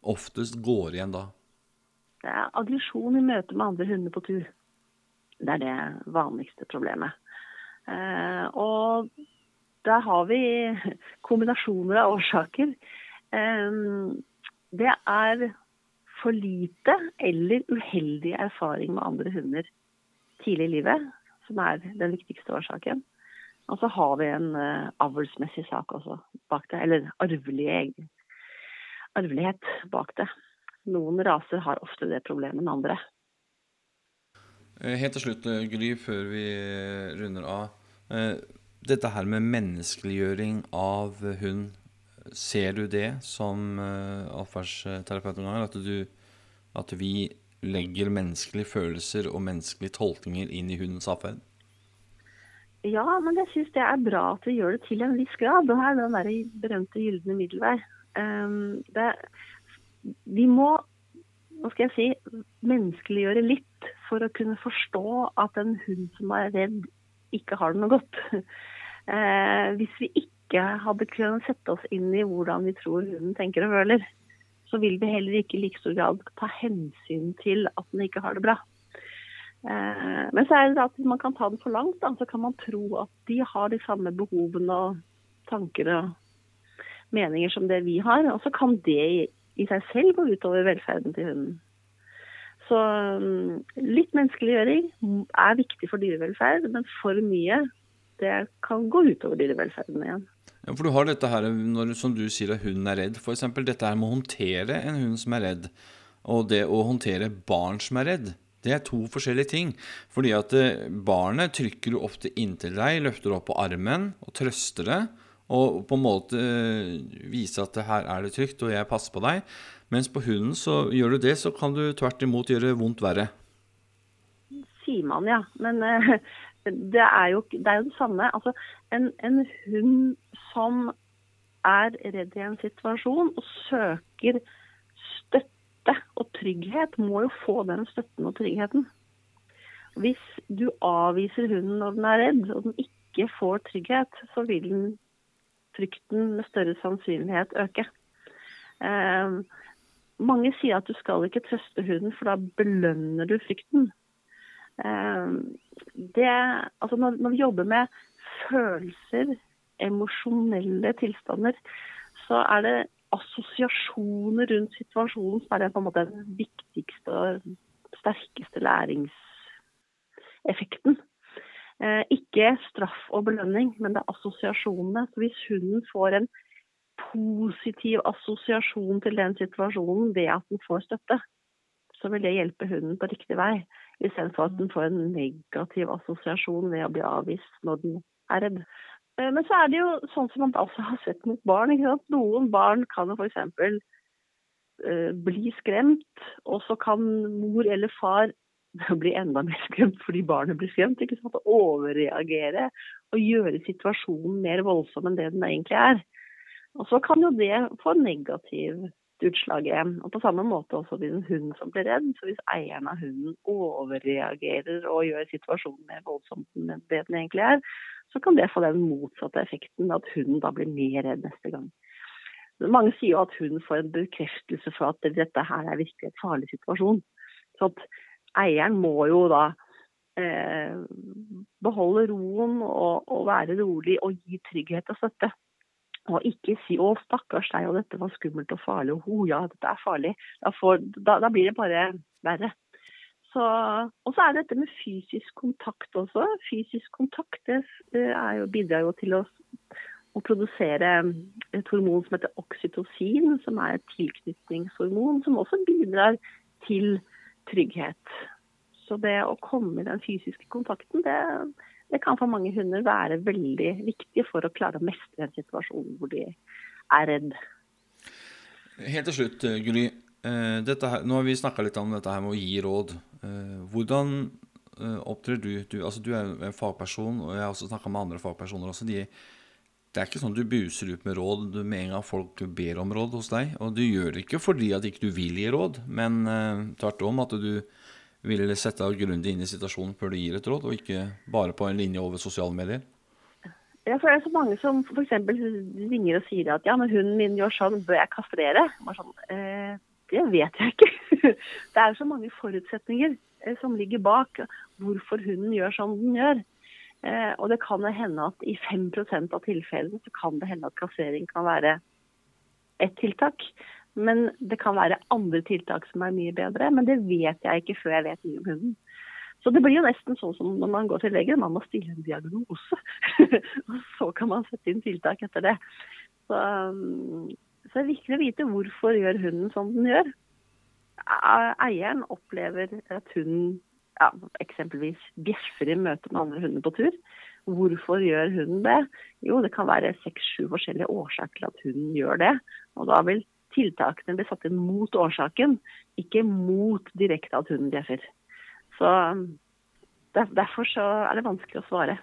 oftest går igjen da? Det er aggresjon i møte med andre hunder på tur. Det er det vanligste problemet. Eh, og der har vi kombinasjoner av årsaker. Det er for lite eller uheldig erfaring med andre hunder tidlig i livet som er den viktigste årsaken. Og så har vi en uh, avlsmessig sak også bak det, eller arvelig, arvelighet bak det. Noen raser har ofte det problemet enn andre. Eh, helt til slutt, eh, Gry, før vi runder av. Dette her med menneskeliggjøring av hund Ser du det som uh, atferdsterapeut noen ganger? At, at vi legger menneskelige følelser og menneskelige tolkninger inn i hundens atferd? Ja, men jeg syns det er bra at vi gjør det til en viss grad. Det er den der berømte gylne middelvei. Um, det, vi må hva skal jeg si, menneskeliggjøre litt for å kunne forstå at en hund som er redd, ikke har det noe godt. Eh, hvis vi ikke hadde kunnet sette oss inn i hvordan vi tror hunden tenker og føler, så vil vi heller ikke i like stor grad ta hensyn til at den ikke har det bra. Eh, men så er det at hvis man kan ta den for langt, da, så kan man tro at de har de samme behovene og tanker og meninger som det vi har. Og så kan det i seg selv gå utover velferden til hunden. Så mm, litt menneskeliggjøring er viktig for dyrevelferd, men for mye det kan gå utover dyrevelferden igjen. Ja, for du har dette her, når, som du sier at hunden er redd, f.eks. Dette her med å håndtere en hund som er redd, og det å håndtere barn som er redd. Det er to forskjellige ting. Fordi at eh, barnet trykker jo ofte inntil deg, løfter opp på armen og trøster det. Og på en måte eh, viser at her er det trygt, og jeg passer på deg. Mens på hunden så gjør du det, så kan du tvert imot gjøre vondt verre. Sier man, ja. Men uh, det er jo, det, er jo det samme. Altså, en, en, hund som er redd i en situasjon og søker støtte og trygghet, må jo få den støtten og tryggheten. Hvis du avviser hunden når den er redd, og den ikke får trygghet, så vil den frykten med større sannsynlighet øke. Eh, mange sier at du skal ikke trøste hunden, for da belønner du frykten. Eh, det, altså når, når, vi jobber med følelser, emosjonelle tilstander, så er det assosiasjoner rundt situasjonen som er den, på en måte den viktigste og sterkeste læringseffekten. Eh, ikke straff og belønning, men det er assosiasjonene. Så hvis hunden får en positiv assosiasjon til den situasjonen ved at den får støtte, så vil det hjelpe hunden på riktig vei. Istedenfor at den får en negativ assosiasjon ved å bli avvist når den er redd. Eh, men så er det jo sånn som man også har sett mot barn. Noen barn kan jo f.eks. Uh, bli skremt, og så kan mor eller far bli enda mer skremt fordi barnet blir skremt. ikke sant? Overreagere og gjøre situasjonen mer voldsom enn det den egentlig er. Og så kan jo det få negativ utslag igjen. Og på samme måte også hvis en hund som blir redd. Så hvis eieren av hunden overreagerer og gjør situasjonen mer voldsom enn det den egentlig er, så kan det få den motsatte effekten, at hunden da blir mer redd neste gang. Mange sier jo at hunden får en bekreftelse for at dette her er virkelig en farlig situasjon. Så at eieren må jo da eh, beholde roen og, og, være rolig og gi trygghet og støtte. Og ikke si 'å, stakkars deg, og dette var skummelt og farlig', og 'ho, ja, dette er farlig'. Da, får, da, da blir det bare verre. Så, og så er det dette med fysisk kontakt også. Fysisk kontakt det jo, bidrar jo til å, å, produsere et hormon som heter oksytocin, som er et tilknytningshormon, som også bidrar til trygghet. Så det å komme i den fysiske kontakten, det, det kan for mange hunder være veldig viktig for å klare å mestre en situasjon hvor de er redd. Helt til slutt, Gry. Eh, her, nå har vi snakka litt om dette her med å gi råd. Eh, hvordan eh, opptrer du? Du, altså, du er en fagperson, og jeg har også snakka med andre fagpersoner også. De, det er ikke sånn at du buser ut med råd med en gang folk ber om råd hos deg. Og du gjør det ikke fordi at ikke du vil gi råd, men tvert om at du vil sette deg grundig inn i situasjonen før du gir et råd, og ikke bare på en linje over sosiale medier. Ja, for det er så mange som f.eks. ringer og sier at ja, når hunden min gjør sånn, bør jeg kastrere? Sånn, eh, det vet jeg ikke. Det er så mange forutsetninger eh, som ligger bak hvorfor hunden gjør som den gjør. Eh, og det kan hende at i 5% av tilfellene så kan det hende at kassering kan være ett tiltak. Men det kan være andre tiltak som er mye bedre. Men det vet jeg ikke før jeg vet mye om hunden. Så det blir jo nesten sånn som når man går til legen. Man må stille en diagnose. og så kan man sette inn tiltak etter det. Så um, så det er viktig å vite hvorfor gjør hunden som den gjør. Eieren opplever at hunden ja, eksempelvis bjeffer i møte med andre hunder på tur. Hvorfor gjør hunden det? Jo, det kan være seks-sju forskjellige årsaker til at hunden gjør det. Og da vil tiltakene ble satt inn mot årsaken, ikke mot direkte at hunden bjeffer. Så Derfor så er det vanskelig å svare.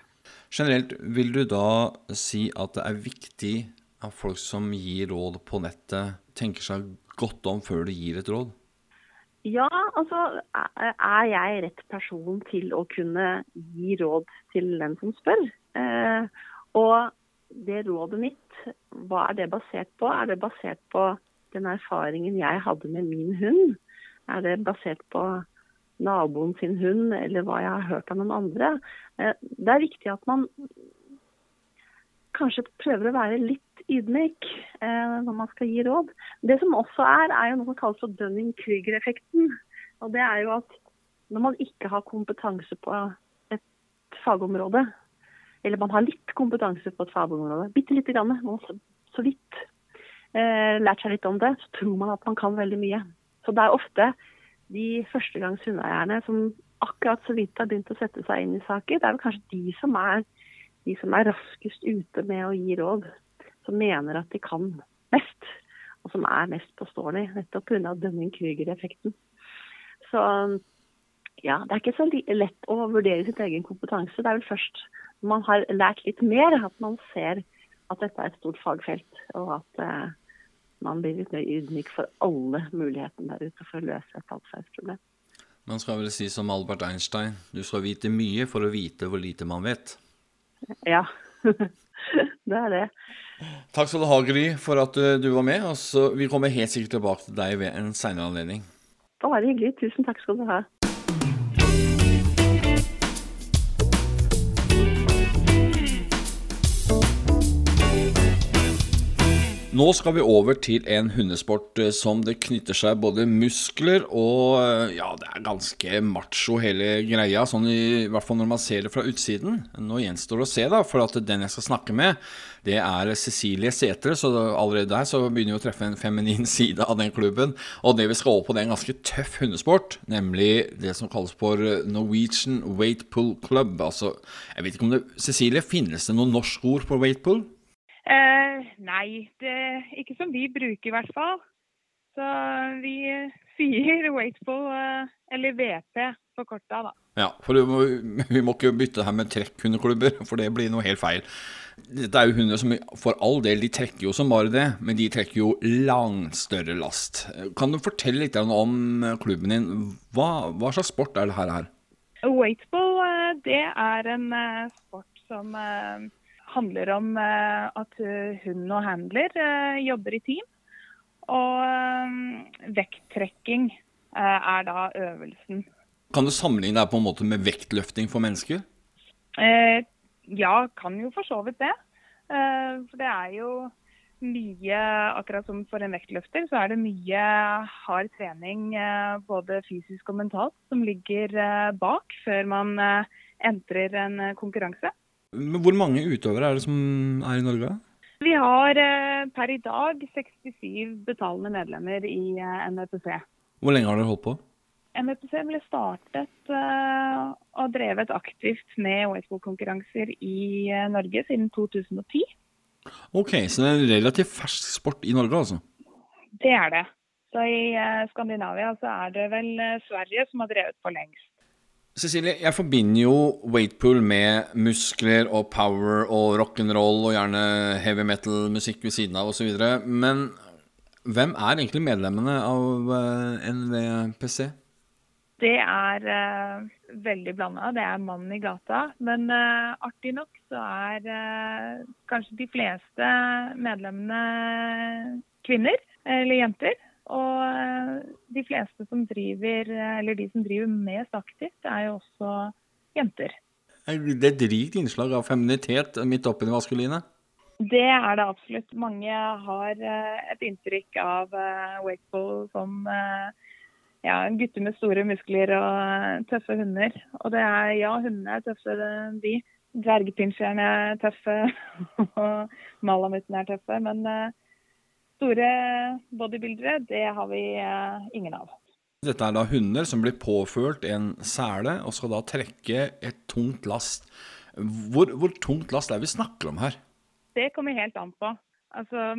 Generelt, vil du da si at det er viktig at folk som gir råd på nettet, tenker seg godt om før de gir et råd? Ja, altså er jeg rett person til å kunne gi råd til den som spør? Eh, og det rådet mitt, hva er det basert på? Er det basert på den erfaringen jeg hadde med min hund? Er det basert på naboen sin hund, eller hva jeg har hørt av noen andre? Eh, det er viktig at man kanskje prøver å være litt ydmyk eh, når man skal gi råd. Det som også er, er jo noe som kalles for Dunning-Krüger-effekten. Og det er jo at når man ikke har kompetanse på et fagområde, eller man har litt kompetanse på et fagområde, bitte lite grann, så vidt lært seg litt om det, så tror man at man kan veldig mye. Så det er ofte de førstegangs hundeeierne som akkurat så vidt har begynt å sette seg inn i saker, det er vel kanskje de som er de som er raskest ute med å gi råd som mener at de kan mest, og som er mest påståelig, nettopp pga. Dunning-Krüger-effekten. Så ja, det er ikke så lett å vurdere sitt egen kompetanse. Det er vel først når man har lært litt mer, at man ser at dette er et stort fagfelt, og at, eh, man blir litt mer ydmyk for alle mulighetene der ute for å løse et atferdsproblem. Man skal vel si som Albert Einstein, du skal vite mye for å vite hvor lite man vet. Ja, det er det. Takk skal du ha, Gry, for at eh, du var med. Altså, vi kommer helt sikkert tilbake til deg ved en senere anledning. Bare hyggelig. Tusen takk skal du ha. Nå skal vi over til en hundesport eh, som det knytter seg både muskler og eh, Ja, det er ganske macho hele greia, sånn i, i hvert fall når man ser det fra utsiden. Nå gjenstår det å se, da, for at den jeg skal snakke med, det er Cecilie Sætre, så allerede der så begynner vi å treffe en feminin side av den klubben. Og det vi skal over på, det er en ganske tøff hundesport, nemlig det som kalles for Norwegian Weight Pull Club. Altså, jeg vet ikke om det Cecilie, finnes det noe norsk ord for pull? Eh, nei, det, ikke som vi bruker i hvert fall. Så vi sier Waitful, eh, eller VP på korta, da. Ja, for vi må, vi må ikke bytte her med trekkhundeklubber, for det blir noe helt feil. Dette er jo hunder som for all del, de trekker jo som bare det, men de trekker jo langt større last. Kan du fortelle litt om klubben din? Hva, hva slags sport er det her? Waitful, eh, det er en eh, sport som handler om eh, at hund og handler eh, jobber i team. Og eh, vekttrekking er da øvelsen. Kan du sammenligne det på en måte med vektløfting for mennesker? ja, kan jo for så vidt det. for det er jo mye, akkurat som for en vektløfter, så er det mye hard trening både fysisk og mentalt som ligger bak før man entrer en konkurranse. Hvor mange utøvere er det som er i Norge? Vi har eh, per i dag 67 betalende medlemmer i eh, Hvor lenge har dere holdt på? NFPC ble startet uh, og drevet aktivt med OSBO-konkurranser i Norge siden 2010. Ok, Så det er en relativt fersk sport i Norge, altså? Det er det. Så i Skandinavia så er det vel Sverige som har drevet for lengst. Cecilie, jeg forbinder jo weightpool med muskler og power og rock'n'roll og gjerne heavy metal-musikk ved siden av osv. Men hvem er egentlig medlemmene av eh, NVPC? Det er uh, veldig blanda. Det er mannen i gata. Men uh, artig nok så er uh, kanskje de fleste medlemmene kvinner eller jenter. Og eh, de fleste som driver, eller de som driver mest aktivt, er jo også jenter. Det er et rikt innslag av feminitet midt oppi det maskuline? Det er det absolutt. Mange har eh, et inntrykk av Wakeful som ja, gutter med store muskler og tøffe hunder. Og det er ja, hundene er tøffe, de. Dvergpinsjerne er tøffe, og malamuttene er tøffe. Men store bodybuildere, det har vi eh, ingen av. Dette er da hunder som blir påført en sele og skal da trekke et tungt last. Hvor, hvor tungt last er vi snakker om her? Det kommer helt an på. Altså,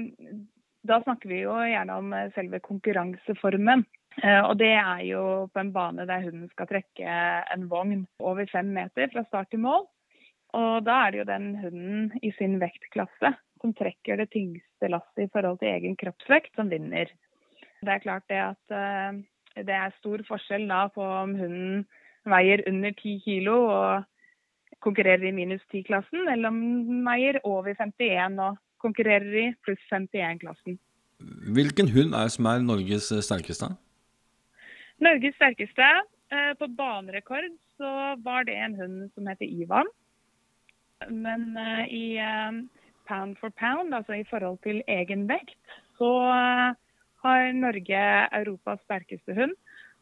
da snakker vi jo gjerne om eh, selve konkurranseformen. Eh, og det er jo på en bane der hunden skal trekke en vogn over fem meter fra start til mål. Og da er det jo den hunden i sin vektklasse som trekker det tyngste lasset i forhold til egen kroppsvekt, som vinner. Det er klart det at uh, det er stor forskjell da på om hunden veier under 10 kg og konkurrerer i minus 10-klassen, eller om den veier over 51 og konkurrerer i pluss 51-klassen. Hvilken hund er som er Norges sterkeste? Norges sterkeste? Uh, på banerekord så var det en hund som heter Ivan. Men uh, i pound for pound, altså i forhold til egen vekt, så eh, har Norge Europas sterkeste hund.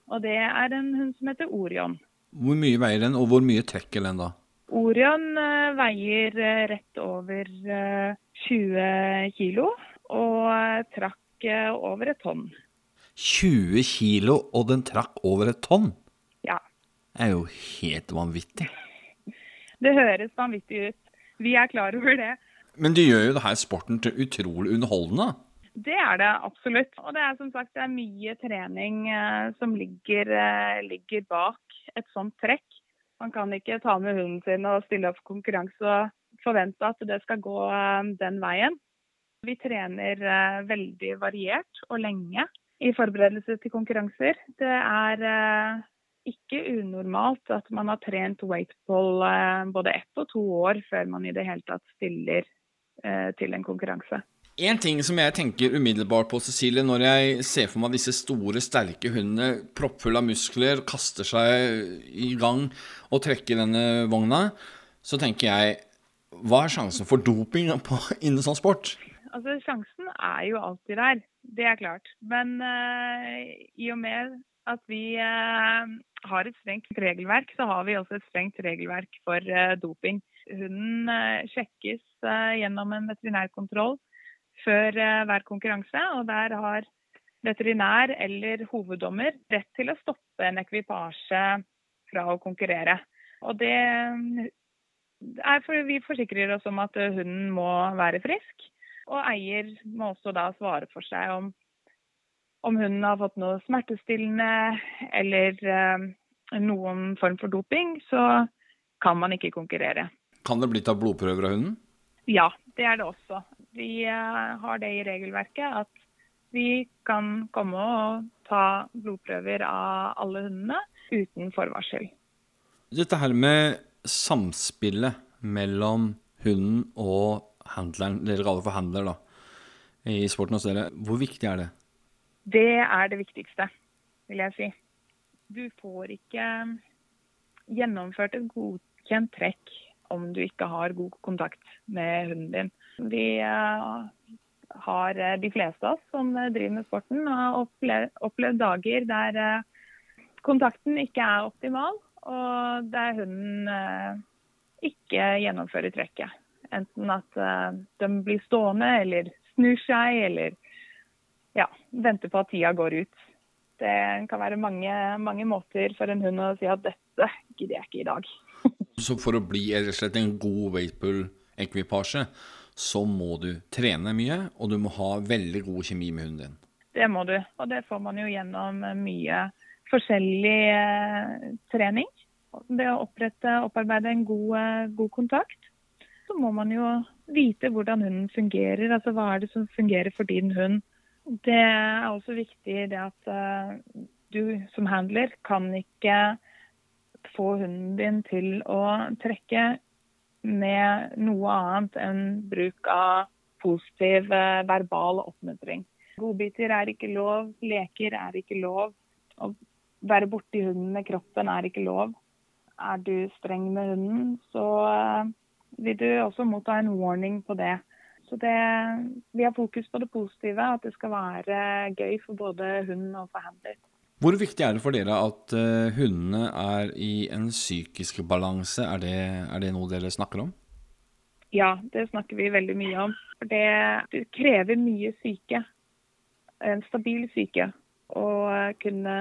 Og det er en hund som heter Orion. Hvor mye veier den, og hvor mye trekker den da? Orion uh, veier uh, rett over uh, 20 kilo og trakk over et tonn. 20 kilo, og den trakk over et tonn? Ja. Det er jo helt vanvittig. Det høres vanvittig ut. Vi er klar over det. Men du gjør jo det her sporten til utrolig underholdende? Det er det absolutt. Og det er som sagt er mye trening eh, som ligger, eh, ligger, bak et sånt trekk. Man kan ikke ta med hunden sin og stille opp konkurranse og forvente at det skal gå eh, den veien. Vi trener eh, veldig variert og lenge i forberedelse til konkurranser. Det er eh, ikke unormalt at man har trent weightball eh, både ett og to år før man i det hele tatt stiller til en konkurranse. En ting som jeg tenker umiddelbart på, Cecilie, når jeg ser for meg disse store, sterke hundene proppfulle av muskler, kaster seg i gang og trekker denne vogna, så tenker jeg Hva er sjansen for doping på, innen sånn sport? Altså, Sjansen er jo alltid der, det er klart. Men uh, i og med at vi uh, har et strengt regelverk, så har vi også et strengt regelverk for uh, doping. Hunden sjekkes gjennom en veterinærkontroll før eh, hver konkurranse. Og der har veterinær eller hoveddommer rett til å stoppe en ekvipasje fra å konkurrere. Og det er fordi vi forsikrer oss om at hunden må være frisk. Og eier må også da svare for seg om, om hunden har fått noe smertestillende eller noen form for doping, så kan man ikke konkurrere. Kan det bli tatt blodprøver av hunden? Ja, det er det også. Vi eh, har det i regelverket at vi kan komme og ta blodprøver av alle hundene uten forvarsel. Dette her med samspillet mellom hunden og handleren, dere kaller for handler da, i sporten hos dere, hvor viktig er det? Det er det viktigste, vil jeg si. Du får ikke gjennomført et godkjent trekk om du ikke har god kontakt med hunden din. Vi eh, har eh, de fleste av oss som eh, driver med sporten, har opplevd dager der kontakten ikke er optimal, og der hunden ikke gjennomfører trekket. Enten at de blir stående eller snur seg, eller ja, venter på at tida går ut. Det kan være mange, mange måter for en hund å si at dette gidder jeg ikke i dag. Så for å bli rett og slett en god weightbull-ekvipasje, så må du trene mye, og du må ha veldig god kjemi med hunden din. Det må du, og det får man jo gjennom mye forskjellig eh, trening. Det å opprette, opparbeide en god, eh, god, kontakt. Så må man jo vite hvordan hunden fungerer, altså hva er det som fungerer for din hund. Det er også viktig det at uh, du som handler kan ikke få hunden din til å trekke med noe annet enn bruk av positiv eh, verbal oppmuntring. Godbiter er ikke lov, leker er ikke lov. Å være borti hunden med kroppen er ikke lov. Er du streng med hunden, så eh, vil du også motta en warning på det. Så det, Vi har fokus på det positive, at det skal være gøy for både hund og forhandler. Hvor viktig er det for dere at uh, hundene er i en psykisk balanse? Er det, er det, noe dere snakker om? Ja, det snakker vi veldig mye om. Det, det krever mye syke. En stabil syke. Å kunne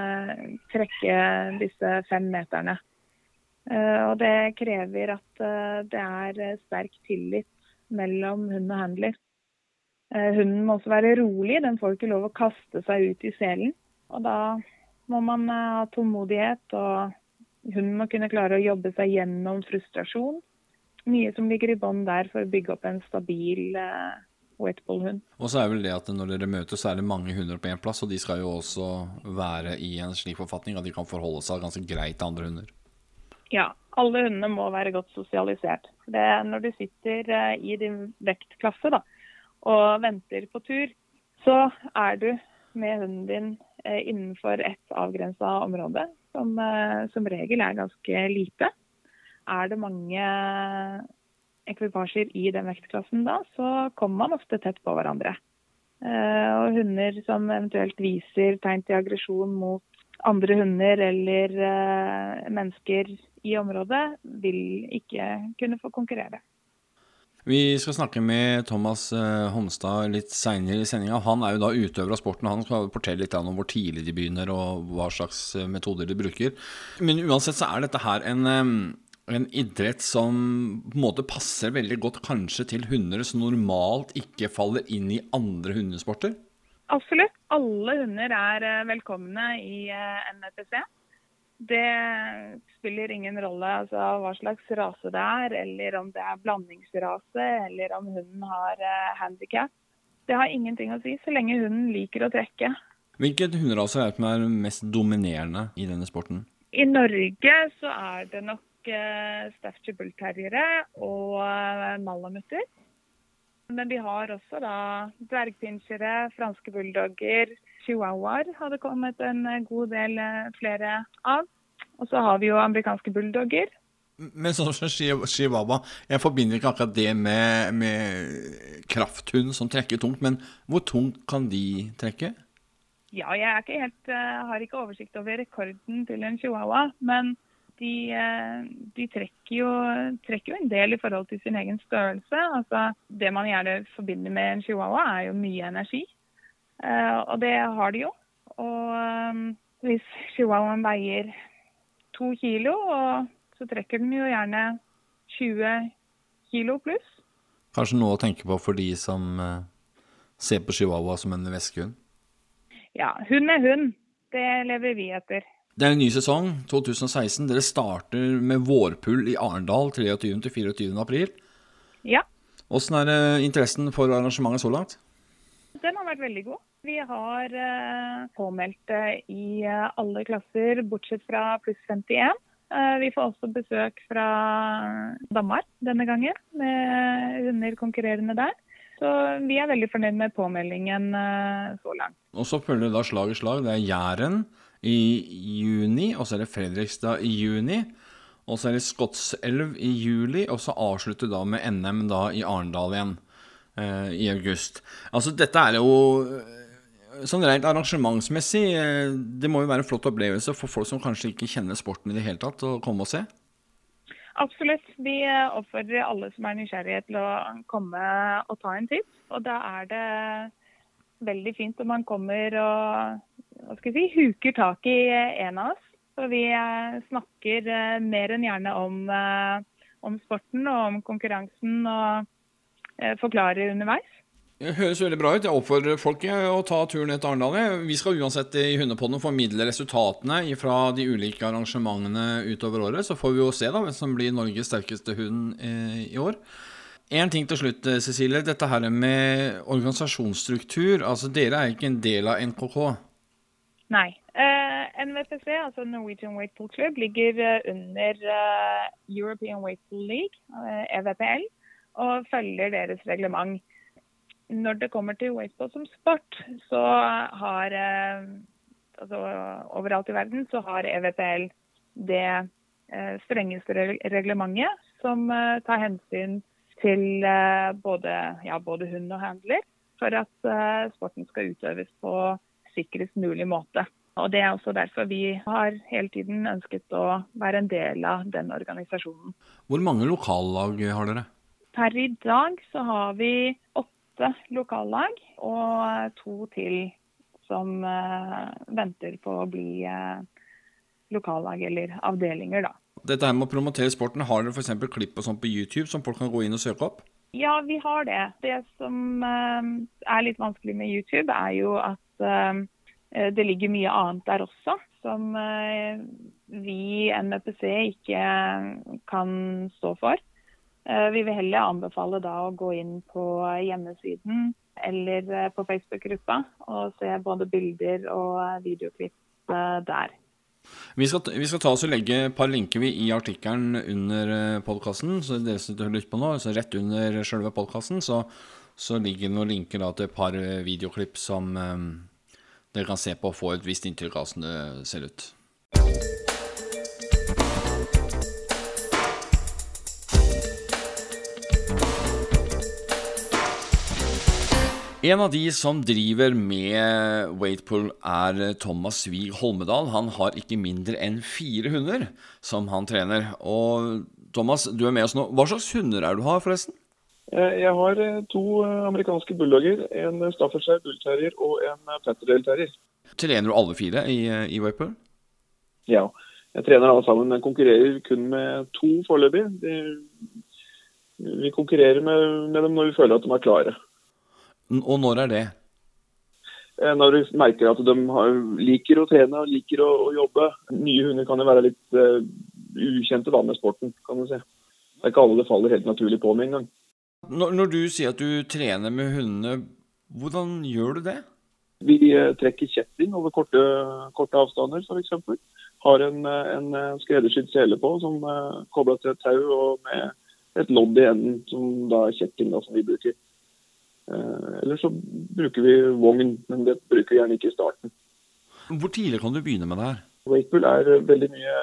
trekke disse fem meterne. Uh, og det krever at uh, det er sterk tillit mellom hund og handler. Hunden må også være rolig, den får ikke lov å kaste seg ut i selen. Og da må man eh, ha tålmodighet, og hunden må kunne klare å jobbe seg gjennom frustrasjon. Mye som ligger i bånn der for å bygge opp en stabil uh, wetball-hund. Og så er vel det at når dere møtes, så er det mange hunder på én plass, og de skal jo også være i en slik forfatning at de kan forholde seg ganske greit til andre hunder. Ja, alle hundene må være godt sosialisert. Det, når du sitter uh, i din vektklasse da, og venter på tur, så er du med hunden din Eh, innenfor et avgrensa område, som eh, som regel er ganske lite. Er det mange ekvipasjer i den vektklassen da, så kommer man ofte tett på hverandre. Eh, og hunder som eventuelt viser tegn til aggresjon mot andre hunder eller mennesker i området, vil ikke kunne få konkurrere. Vi skal snakke med Thomas eh, Homstad litt seinere i sendinga. Han er jo da utøver av sporten. Han skal fortelle litt om hvor tidlig de begynner og hva slags eh, metoder de bruker. Men uansett så er dette her en, en idrett som på en måte passer veldig godt kanskje til hunder som normalt ikke faller inn i andre hundesporter? Absolutt. Alle hunder er eh, velkomne i NEPC. Det spiller ingen rolle altså, hva slags rase det er, eller om det er blandingsrase, eller om hunden har uh, handikap. Det har ingenting å si så lenge hunden liker å trekke. Hvilket hunderase er det som er mest dominerende i denne sporten? I Norge så er det nok eh, Staffordshire bullterriere og eh, malamutter. Men vi har også da dvergpinsjere, franske bulldogger, chihuahuaer har det kommet en eh, god del eh, flere av. Og så har vi jo amerikanske bulldogger. Men sånn som chihuahua, jeg forbinder ikke akkurat det med, med krafthund som trekker tungt. Men hvor tungt kan de trekke? Ja, jeg ikke helt, uh, har ikke oversikt over rekorden til en chihuahua. Men de, de trekker, jo, trekker, jo, en del i forhold til sin egen størrelse. Altså, det man gjerne forbinder med en chihuahua, er jo mye energi. Uh, og det har de jo. Og um, hvis chihuahuaen veier to kilo, så trekker den jo gjerne 20 kilo pluss. Kanskje noe å tenke på for de som ser på chihuahua som en veskehund? Ja, hund er hund. Det lever vi etter. Det er en ny sesong, 2016. Dere starter med vårpull i Arendal 23.-24. april. Ja. Åssen er interessen for arrangementet så langt? Den har vært veldig god. Vi har uh, påmeldte i uh, alle klasser, bortsett fra pluss 51. Uh, vi får også besøk fra Danmark denne gangen, med hunder konkurrerende der. Så vi er veldig fornøyd med påmeldingen så langt. Og så følger da slag i slag. Det er Jæren i juni, og så er det Fredrikstad i juni. Og så er det Skotselv i juli, og så avslutter da med NM da i Arendal igjen eh, i august. Altså dette er jo sånn rent arrangementsmessig eh, Det må jo være en flott opplevelse for folk som kanskje ikke kjenner sporten i det hele tatt, å komme og se? Absolutt. Vi oppfordrer alle som er nysgjerrige til å komme og ta en titt. Og da er det veldig fint om man kommer og hva skal si, huker tak i en av oss. For vi snakker mer enn gjerne om, om sporten og om konkurransen og forklarer underveis. Det høres veldig bra ut. Jeg oppfordrer folk å ta turen ned til Arendal. Vi skal uansett i Hundepodden formidle resultatene fra de ulike arrangementene utover året. Så får vi jo se da hvem som blir Norges sterkeste hund i år. En ting til slutt, Cecilie. Dette her med organisasjonsstruktur. altså Dere er ikke en del av NKK? Nei. Uh, NVPC, altså Norwegian Waitpool Club, ligger under uh, European Waitpool League, uh, EVPL, og følger deres reglement. Når det kommer til waitball som sport, så har altså Overalt i verden så har EVPL det strengeste reglementet som tar hensyn til både, ja, både hund og handler, for at sporten skal utøves på sikrest mulig måte. Og Det er også derfor vi har hele tiden ønsket å være en del av den organisasjonen. Hvor mange lokallag har dere? Per i dag så har vi åtte lokallag og to til som uh, venter på å bli uh, lokallag eller avdelinger, da. Dette her med å promotere sporten, har dere f.eks. klipp og sånt på YouTube som folk kan gå inn og søke opp? Ja, vi har det. Det som er litt vanskelig med YouTube, er jo at det ligger mye annet der også som vi NMPC ikke kan stå for. Vi vil heller anbefale da å gå inn på hjemmesiden eller på Facebook-gruppa og se både bilder og videoklipp der. Vi skal, vi skal, ta oss og legge et par linker i artikkelen under podkasten. Så dere som lytter på nå, rett under selve podkasten, så, så, ligger det noen linker da, til et par videoklipp som um, dere kan se på og få et visst inntrykk av hvordan det ser ut. En av de som driver med Waitpool, er Thomas Wiig Holmedal. Han har ikke mindre enn fire hunder som han trener. Og Thomas, du er med oss nå. Hva slags hunder er du har, forresten? Jeg har to amerikanske bulldogger. En Staffordshire bullterrier og en Patterdale terrier. Trener du alle fire i, i Waitpool? Ja, jeg trener alle sammen. Men konkurrerer kun med to foreløpig. Vi konkurrerer med, med dem når vi føler at de er klare. Og når er det? Når du merker at de liker å trene og liker å, å, jobbe. Nye hunder kan jo være litt uh, ukjente da med sporten, kan du si. Det er ikke alle det faller helt naturlig på med en gang. Når, når, du sier at du trener med hundene, Hvordan gjør du det? Vi eh, trekker kjetting over korte, korte avstander f.eks. Har en, eh, en eh, skreddersydd sele på som er kobla til et tau og med et lodd i enden, som da er kjetting da, som vi bruker. Eller så bruker vi vogn, men det bruker vi gjerne ikke i starten. Hvor tidlig kan du begynne med det her? Wakepool er veldig mye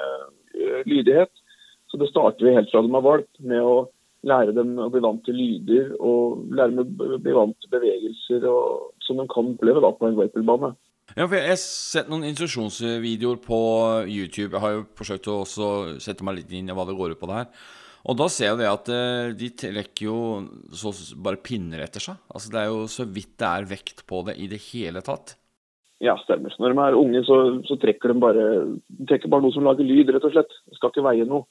lydighet, så det starter vi helt fra de har valp, med å lære dem å bli vant til lyder og lære dem å bli vant til bevegelser og, som de kan oppleve da på en Wakepool-bane. Ja, for Jeg har sett noen instruksjonsvideoer på YouTube. Jeg har jo forsøkt å sette meg litt inn i hva det går ut på det her. Og da ser jeg det at eh, de trekker jo så bare pinner etter seg. Altså Det er jo så vidt det er vekt på det i det hele tatt. Ja, stemmer. Når de er unge, så, så trekker de bare, de trekker bare noe som lager lyd, rett og slett. Det skal ikke veie noe.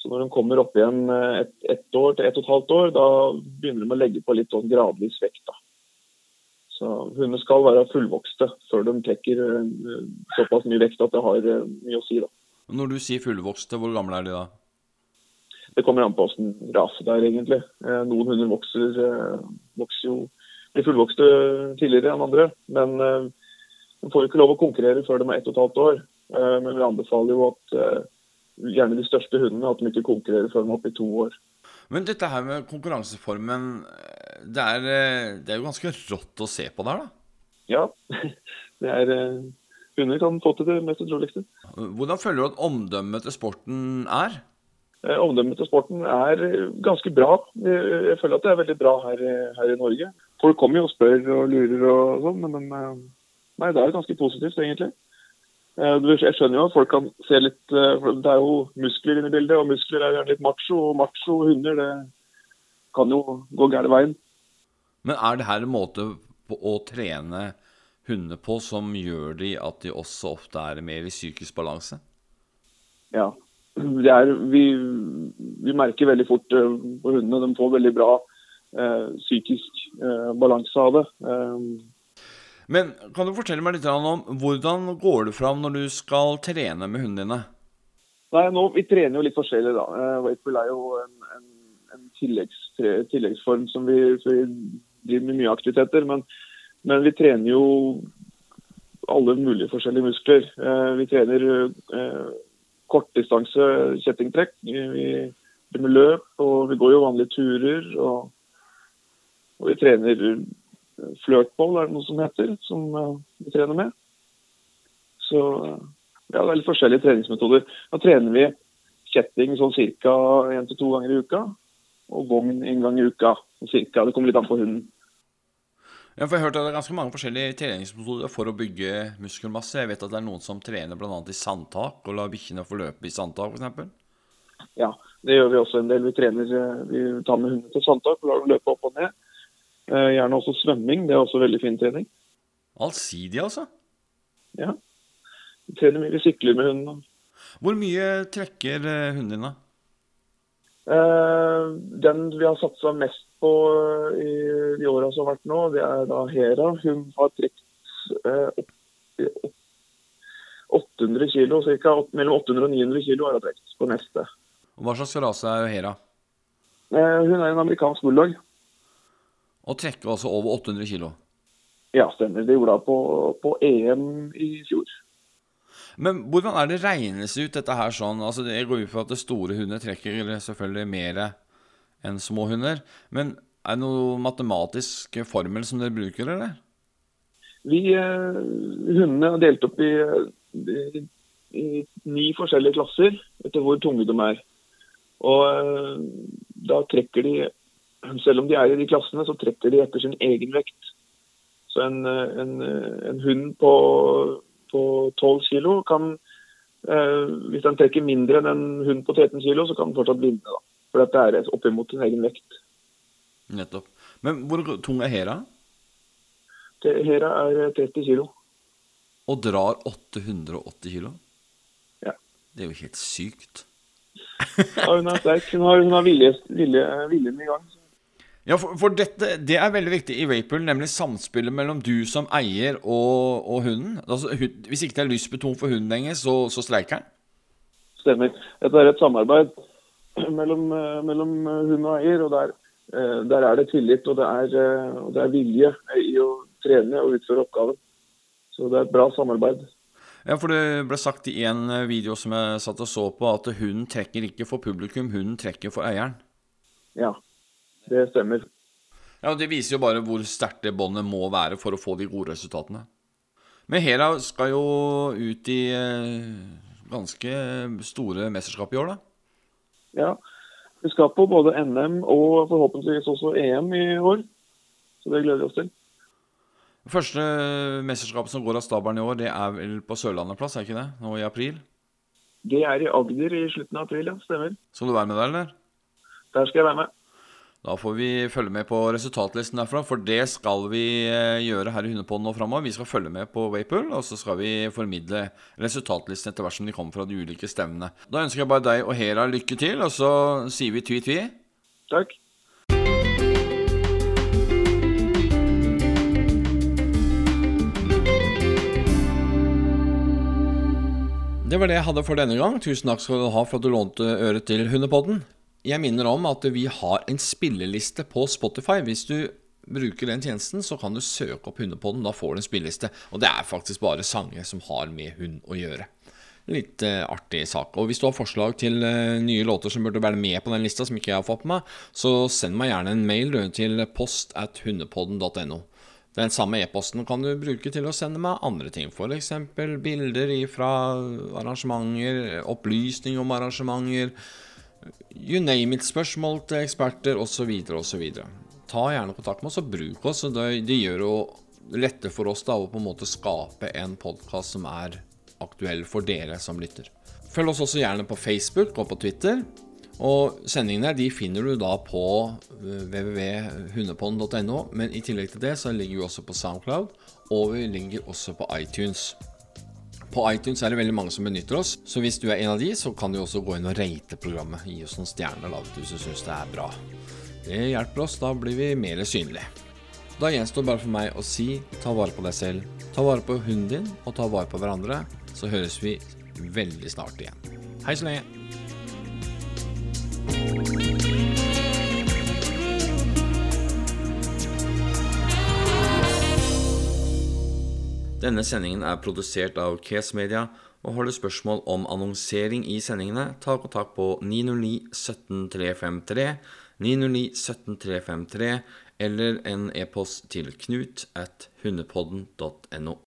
Så når de kommer opp igjen eh, ett et år til ett og et halvt år, da begynner de å legge på litt sånn gradvis vekt. da. Så Hundene skal være fullvokste før de trekker eh, såpass mye vekt at det har mye å si. da. Når du sier fullvokste, hvor gamle er de da? Det kommer an på åssen raset er, egentlig. Noen hunder vokser, vokser jo blir fullvokste tidligere enn andre. Men de får ikke lov å konkurrere før de er ett og et halvt år. Men vi anbefaler jo at gjerne de største hundene, at de ikke konkurrerer før de er oppe i to år. Men dette her med konkurranseformen, det er, det er, jo ganske rått å se på der, da? Ja. Det er eh, Hunder kan få til det mest utroligste. Hvordan føler du at omdømmet til sporten er? Eh, omdømmet til sporten er ganske bra. Jeg føler at det er veldig bra her, her i Norge. Folk kommer jo og spør og lurer og sånn, men eh, nei, det er ganske positivt, egentlig. Eh, jeg skjønner jo at folk kan se litt eh, Det er jo muskler inne i bildet, og muskler er jo litt macho. Og macho hunder, det kan jo gå gærne veien. Men er det her en måte å trene hunder på som gjør de at de også ofte er mer i psykisk balanse? Ja. Er, vi, vi, merker veldig fort eh, på hundene. De får veldig bra eh, psykisk eh, balanse av det. Men kan du fortelle meg litt om hvordan går du fram når du skal trene med hundene dine? Nei, nå, Vi trener jo litt forskjellig, da. Wakepool er jo en, en, en tilleggs, tilleggsform som vi, vi, driver med mye aktiviteter. Men, men, vi trener jo alle mulige forskjellige muskler. Vi trener kortdistanse kjettingtrekk. Vi, driver med løp, og vi går jo vanlige turer. Og, og vi trener flørtball er det noe som heter, som eh, vi trener med. Så ja, det er litt forskjellige treningsmetoder. Da trener vi kjetting sånn ca. én til to ganger i uka. Og vogn en gang i uka. Cirka. Det kommer litt an på hunden. Ja, for jeg har hørt at det er ganske mange forskjellige treningsmetoder for å bygge muskelmasse. Jeg vet at det er noen som trener bl.a. i sandtak, og lar bikkjene få løpe i sandtak f.eks. Ja, det gjør vi også en del. Vi trener, eh, vi tar med hundene til sandtak og lar dem løpe opp og ned. Eh, gjerne også svømming. Det er også veldig fin trening. Allsidig, altså? Ja. Vi trener mye. Vi sykler med hunden. Hvor mye trekker eh, hunden din, da? Eh, den vi har satsa mest på i de åra som har vært nå, det er da Hera. Hun har trukket 800 kilo, ca. Mellom 800 og 900 kilo har hun trukket på neste. Hva slags rase er Hera? Hun er en amerikansk bulldog. Og trekker altså over 800 kilo? Ja, stemmer. Det gjorde hun på, på, EM i fjor. Men hvordan er det regnes ut dette her sånn? Altså Det går ut fra at store hunder trekker selvfølgelig mer enn små hunder. Men er det noen matematisk formel som dere bruker, eller? Vi, eh, Hundene er delt opp i, i, i, ni forskjellige klasser etter hvor tunge de er. Og eh, da trekker de selv om de er i de klassene, så trekker de etter sin egen vekt. Så en, en, en hund på, på 12 kg kan eh, Hvis den trekker mindre enn en hund på 13 kg, så kan den fortsatt vinne. da. For dette er oppimot sin egen vekt. Nettopp. Men hvor tung er Hera? Hera er 30 kg. Og drar 880 kg? Ja. Det er jo helt sykt. ja, hun er sterk. Hun har, hun har vilje, vilje, viljen i gang. Så. Ja, for, for, dette det er veldig viktig i Vapool, nemlig samspillet mellom du som eier og, og hunden. Altså, hvis ikke det er lystbetont for hunden lenger, så, så streiker den? Stemmer. Dette er et samarbeid mellom, mellom hund og eier. og der eh, der er det tillit og det er, eh, og det er vilje i å trene og utføre oppgaven. Så det er et bra samarbeid. Ja, for det ble sagt i en eh, video som jeg satt og så på, at hunden trekker ikke for publikum, hunden trekker for eieren. Ja, det stemmer. Ja, Det viser jo bare hvor sterkt det båndet må være for å få de gode resultatene. Men Hera skal jo ut i eh, ganske store mesterskap i år, da? Ja, vi skal på både NM og forhåpentligvis også EM i år. Så det gleder vi oss til. Første mesterskap som går av stabelen i år, det er vel på Sørlandet plass, er ikke det? Nå i april? Det er i Agder i slutten av april, ja. Stemmer. Skal du være med der, eller? Der skal jeg være med. Da får vi følge med på resultatlisten derfra, for det skal vi eh, gjøre her i Hundepodden nå framover. Vi skal følge med på Vapool, og så skal vi formidle resultatlisten etter hvert som de kommer fra de ulike stevnene. Da ønsker jeg bare deg og Hera lykke til, og så sier vi tvi-tvi. Takk. Det var det jeg hadde for denne gang. Tusen takk skal du ha for at du lånte øret til Hundepodden. Jeg minner om at vi har en spilleliste på Spotify. Hvis du bruker den tjenesten, så kan du søke opp Hundepodden. Da får du en spilleliste. Og det er faktisk bare sanger som har med hund å gjøre. Litt uh, artig sak. Og hvis du har forslag til uh, nye låter som burde være med på den lista, som ikke jeg har fått med meg, så send meg gjerne en mail til post at hundepodden.no. Den samme e-posten kan du bruke til å sende meg andre ting, f.eks. bilder fra arrangementer, opplysning om arrangementer, you name it, spørsmål til eksperter osv. osv. Ta gjerne kontakt med oss og bruk oss. Det, det gjør jo lettere for oss da å på en måte skape en podkast som er aktuell for dere som lytter. Følg oss også gjerne på Facebook og på Twitter. Og sendingene de finner du da på www.hundepond.no www.hundepodden.no, men i tillegg til det så ligger vi også på Soundcloud, og vi ligger også på iTunes. På iTunes er det veldig mange som benytter oss, så hvis du er en av de, så kan du også gå inn og rate programmet. Gi oss noen stjerner da, hvis du syns det er bra. Det hjelper oss, da blir vi mer synlige. Da gjenstår bare for meg å si ta vare på deg selv, ta vare på hunden din, og ta vare på hverandre. Så høres vi veldig snart igjen. Hei så lenge. Denne sendingen er produsert av Case Media, og har du spørsmål om annonsering i sendingene, ta kontakt på 909 17 353, 909 17 353, eller en e-post til knut at hundepodden.no.